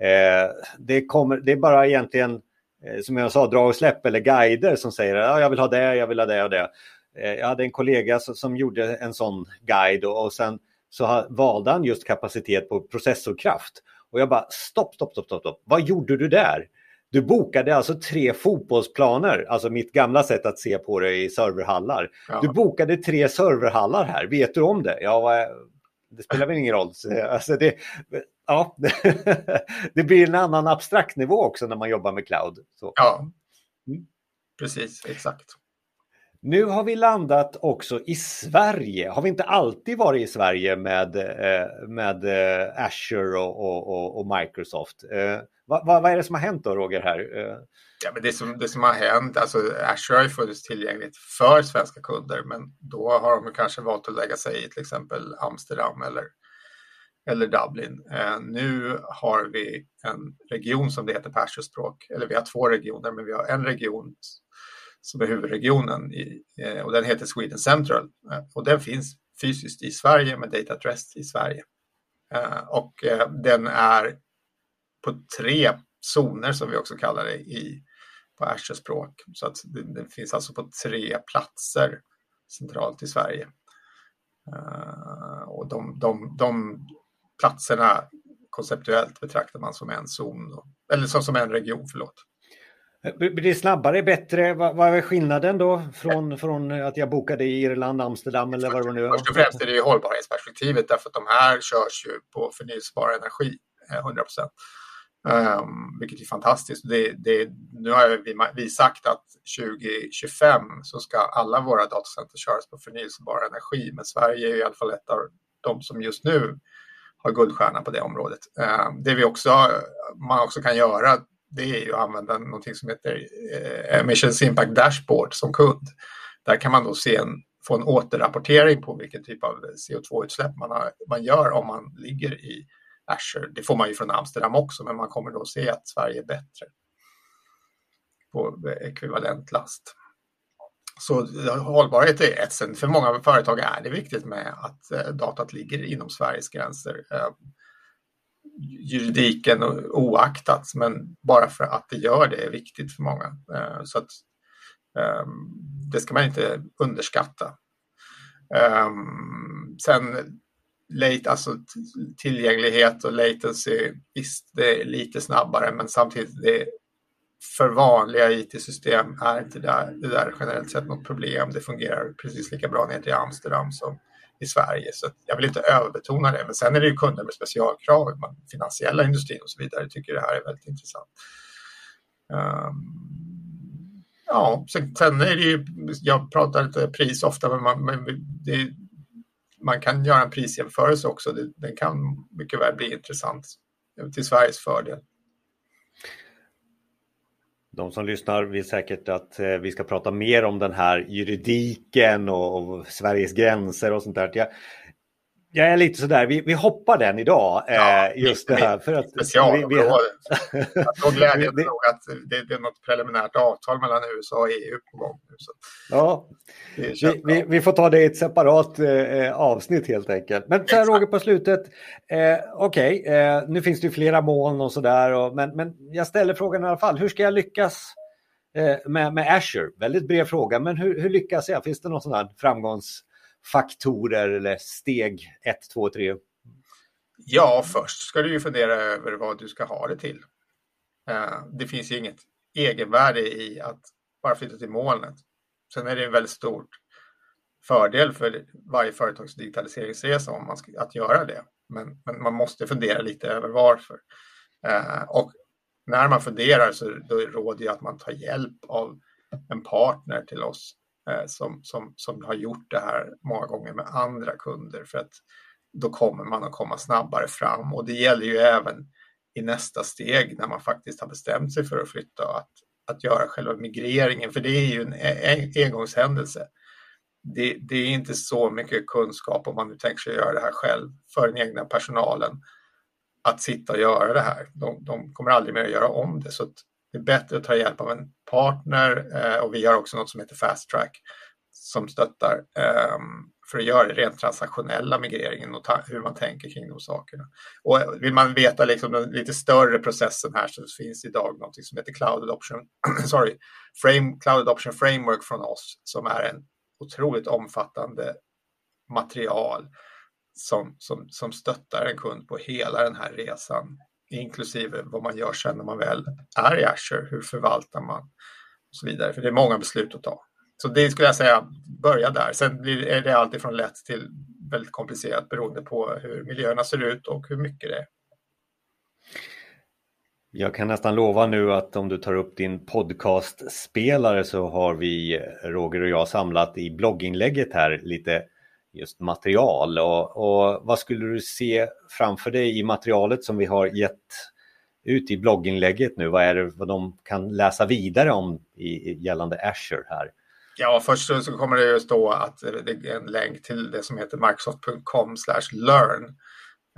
eh, det, kommer, det är bara egentligen Eh, som jag sa, dra och släpp eller guider som säger att ah, jag vill ha det, jag vill ha det och det. Eh, jag hade en kollega som gjorde en sån guide och, sen så valde han just kapacitet på processorkraft. Och jag bara stopp, stopp, stopp, stopp, stopp. vad gjorde du där? Du bokade alltså tre fotbollsplaner, alltså mitt gamla sätt att se på det i serverhallar. Ja. Du bokade tre serverhallar här, vet du om det? Ja, det spelar väl ingen roll. Alltså det, ja, det blir en annan abstrakt nivå också när man jobbar med cloud. Så. Ja, mm. precis, exakt. Nu har vi landat också i Sverige. Har vi inte alltid varit i Sverige med, eh, med eh, Azure och, och, och Microsoft? Eh, vad, vad, är det som har hänt då, Roger? här? Ja, men det, som, det som har hänt, alltså Azure har ju funnits tillgängligt för svenska kunder, men då har de kanske valt att lägga sig i till exempel Amsterdam eller eller Dublin. Eh, nu har vi en region som det heter på Azure-språk, eller vi har två regioner, men vi har en region som är huvudregionen i, eh, och den heter Sweden Central eh, och den finns fysiskt i Sverige med data at rest i Sverige. Eh, och den är på tre zoner som vi också kallar det i, på Azure-språk. Så att den, finns alltså på tre platser centralt i Sverige. Och de, de, de platserna konceptuellt betraktar man som en zon, eller som, som en region, förlåt. Eh, blir det snabbare, bättre? Vad, vad är skillnaden då från, från att jag bokade i Irland, Amsterdam eller vad det nu är? Först och främst är det ju hållbarhetsperspektivet därför att de här körs ju på förnyelsebar energi, eh, 100 procent. Um, vilket är fantastiskt. Det, det, nu har vi, vi sagt att 2025 så ska alla våra datacenter köras på förnyelsebar energi, men Sverige är i alla fall ett av de som just nu har guldstjärna på det området. Um, det vi också, man också kan göra det är ju att använda någonting som heter eh, Emissions Impact Dashboard som kund. Där kan man då se en, få en återrapportering på vilken typ av CO2-utsläpp man, har, man gör om man ligger i Azure. Det får man ju från Amsterdam också, men man kommer då se att Sverige är bättre på ekvivalent last. Så hållbarhet är ett sätt. För många företag är det viktigt med att eh, datat ligger inom Sveriges gränser. Eh, juridiken oaktat, men bara för att det gör det är viktigt för många. Eh, så att ehm, det ska man inte underskatta. Ehm, sen late, alltså tillgänglighet och latency, visst det är lite snabbare men samtidigt det för vanliga IT-system är inte det, det där generellt sett något problem. Det fungerar precis lika bra nere i Amsterdam som i Sverige. Så jag vill inte överbetona det. Men sen är det ju kunder med specialkrav, finansiella industrin och så vidare tycker det här är väldigt intressant. Um, Ja, sen, sen, är det ju, jag pratar lite pris ofta, men man, men det, man kan göra en prisjämförelse också. Det, den kan mycket väl bli intressant till Sveriges fördel. De som lyssnar vill säkert att eh, vi ska prata mer om den här juridiken och, och Sveriges gränser och sånt där. Jag, jag är lite sådär, vi, vi hoppar den idag. Ja, eh, just det här. För att vi, vi, jag glädjen nog att det, det, är något preliminärt avtal mellan USA och EU på gång. Så. Ja, vi, vi, vi, får ta det i ett separat eh, avsnitt helt enkelt. Men så här, Roger på slutet. Eh, Okej, okay, eh, nu finns det ju flera moln och sådär. Men, men jag ställer frågan i alla fall. Hur ska jag lyckas eh, med, med Azure? Väldigt bred fråga, men hur, hur lyckas jag? Finns det någon sån här framgångs faktorer eller steg 1, 2, 3? Ja, först ska du ju fundera över vad du ska ha det till. Eh, det finns ju inget egenvärde i att bara flytta till molnet. Sen är det en väldigt stor fördel för varje företags digitaliseringsresa om man ska, att göra det. Men, men, man måste fundera lite över varför. Eh, och när man funderar så då råder jag att man tar hjälp av en partner till oss Eh, som, som, som har gjort det här många gånger med andra kunder för att då kommer man att komma snabbare fram och det gäller ju även i nästa steg när man faktiskt har bestämt sig för att flytta och att, att göra själva migreringen för det är ju en engångshändelse. Det, det, är inte så mycket kunskap om man nu tänker sig göra det här själv för den egna personalen att sitta och göra det här. De, de kommer aldrig mer att göra om det så det är bättre att ta hjälp av en partner eh, och vi har också något som heter Fast Track som stöttar eh, för att göra det rent transaktionella migreringen och hur man tänker kring de sakerna. Och vill man veta liksom den lite större processen här så finns idag något som heter Cloud Adoption, sorry, Frame, Cloud Adoption Framework från oss som är en otroligt omfattande material som, som, som stöttar en kund på hela den här resan inklusive vad man gör sen när man väl är i Azure. Hur förvaltar man och så vidare. För det är många beslut att ta. Så det skulle jag säga, börja där. Sen är det alltifrån lätt till väldigt komplicerat beroende på hur miljöerna ser ut och hur mycket det är. Jag kan nästan lova nu att om du tar upp din podcastspelare så har vi, eh, Roger och jag, samlat i blogginlägget här lite just material och, och, vad skulle du se framför dig i materialet som vi har gett ut i blogginlägget nu? Vad är det vad de kan läsa vidare om i, gällande Azure här? Ja, först så kommer det ju stå att det är en länk till det som heter microsoft.com learn.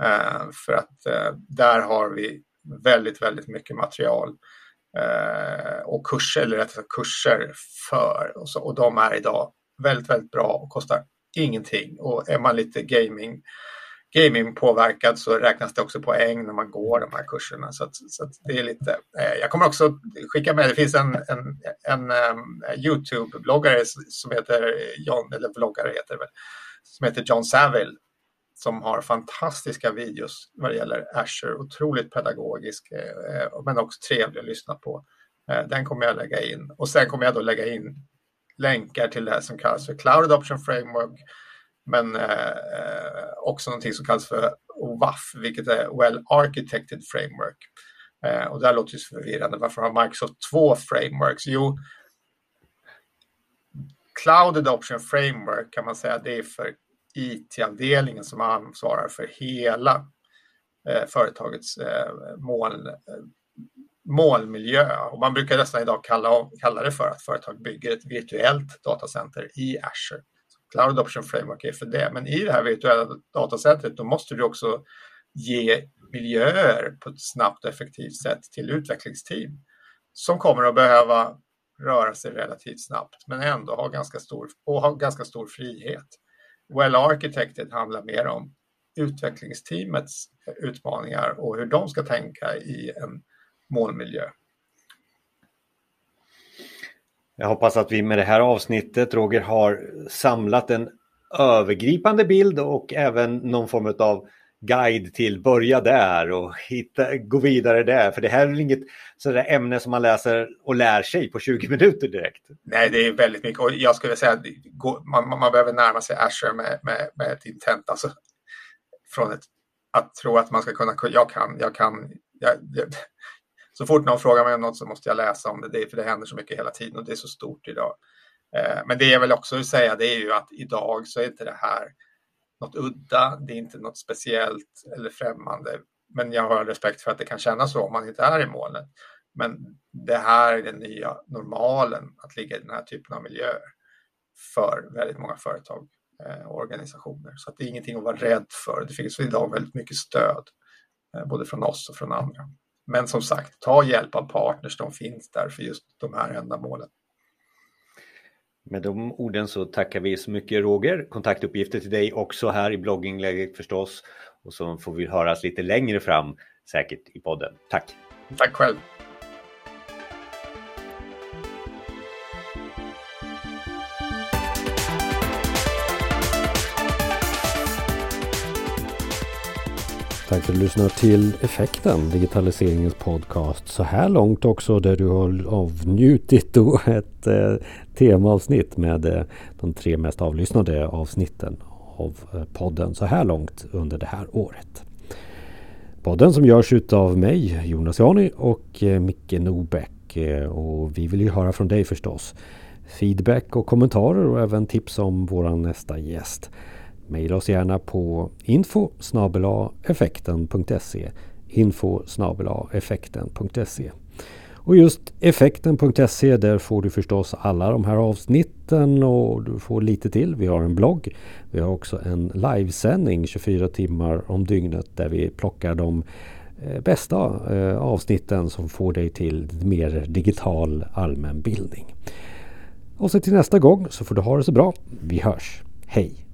Eh, för att eh, där har vi väldigt, väldigt mycket material eh, och kurser, eller rättare sagt kurser för. Och, så, och de är idag väldigt, väldigt bra och kostar ingenting. Och är man lite gaming, gaming påverkad så räknas det också poäng när man går de här kurserna. Så, att, så att det är lite, eh, jag kommer också skicka med, det finns en, en, en um, Youtube-bloggare som heter John, eller vloggare heter det väl, som heter John Saville som har fantastiska videos vad det gäller Azure, otroligt pedagogisk eh, eh men också trevlig att lyssna på. Eh, den kommer jag lägga in och sen kommer jag då lägga in länkar till det här som kallas för Cloud Adoption Framework, men eh, också någonting som kallas för WAF, vilket är Well Architected Framework. Eh, och det här låter ju förvirrande. Varför har Microsoft två frameworks? Jo, Cloud Adoption Framework kan man säga det är för IT-avdelningen som ansvarar för hela eh, företagets eh, moln, eh, molnmiljö. Och man brukar nästan idag kalla, kalla det för att företag bygger ett virtuellt datacenter i Azure. Så Cloud Adoption Framework är för det. Men i det här virtuella datacentret då måste du också ge miljöer på ett snabbt och effektivt sätt till utvecklingsteam som kommer att behöva röra sig relativt snabbt men ändå ha ganska stor, och ha ganska stor frihet. Well Architected handlar mer om utvecklingsteamets utmaningar och hur de ska tänka i en målmiljö. Jag hoppas att vi med det här avsnittet, Roger, har samlat en övergripande bild och även någon form av guide till börja där och hitta, gå vidare där. För det här är inget sådär ämne som man läser och lär sig på 20 minuter direkt. Nej, det är väldigt mycket och jag skulle säga att man, man behöver närma sig Azure med, med, med ett intent. Alltså, från ett, att tro att man ska kunna, jag kan, jag kan, jag, så fort någon frågar mig om något så måste jag läsa om det, det är för det händer så mycket hela tiden och det är så stort idag. Eh, men det jag vill också säga det är ju att idag så är inte det här något udda, det är inte något speciellt eller främmande. Men jag har respekt för att det kan kännas så om man inte är i molnet. Men det här är den nya normalen, att ligga i den här typen av miljöer för väldigt många företag eh, och organisationer. Så att det är ingenting att vara rädd för. Det finns idag väldigt mycket stöd, eh, både från oss och från andra. Men som sagt, ta hjälp av partners, de finns där för just de här ändamålen. Med de orden så tackar vi så mycket Roger. Kontaktuppgifter till dig också här i blogginlägget förstås. Och så får vi höras lite längre fram säkert i podden. Tack! Tack själv! Tack för att du lyssnar till Effekten, digitaliseringens podcast. Så här långt också där du har avnjutit då ett eh, temaavsnitt med eh, de tre mest avlyssnade avsnitten av eh, podden så här långt under det här året. Podden som görs av mig, Jonas Jani och eh, Micke Nobäck. Eh, och vi vill ju höra från dig förstås. Feedback och kommentarer och även tips om våran nästa gäst mejla oss gärna på info effekten.se info effekten.se och just effekten.se där får du förstås alla de här avsnitten och du får lite till. Vi har en blogg. Vi har också en livesändning 24 timmar om dygnet där vi plockar de eh, bästa eh, avsnitten som får dig till mer digital allmänbildning. Och så till nästa gång så får du ha det så bra. Vi hörs. Hej!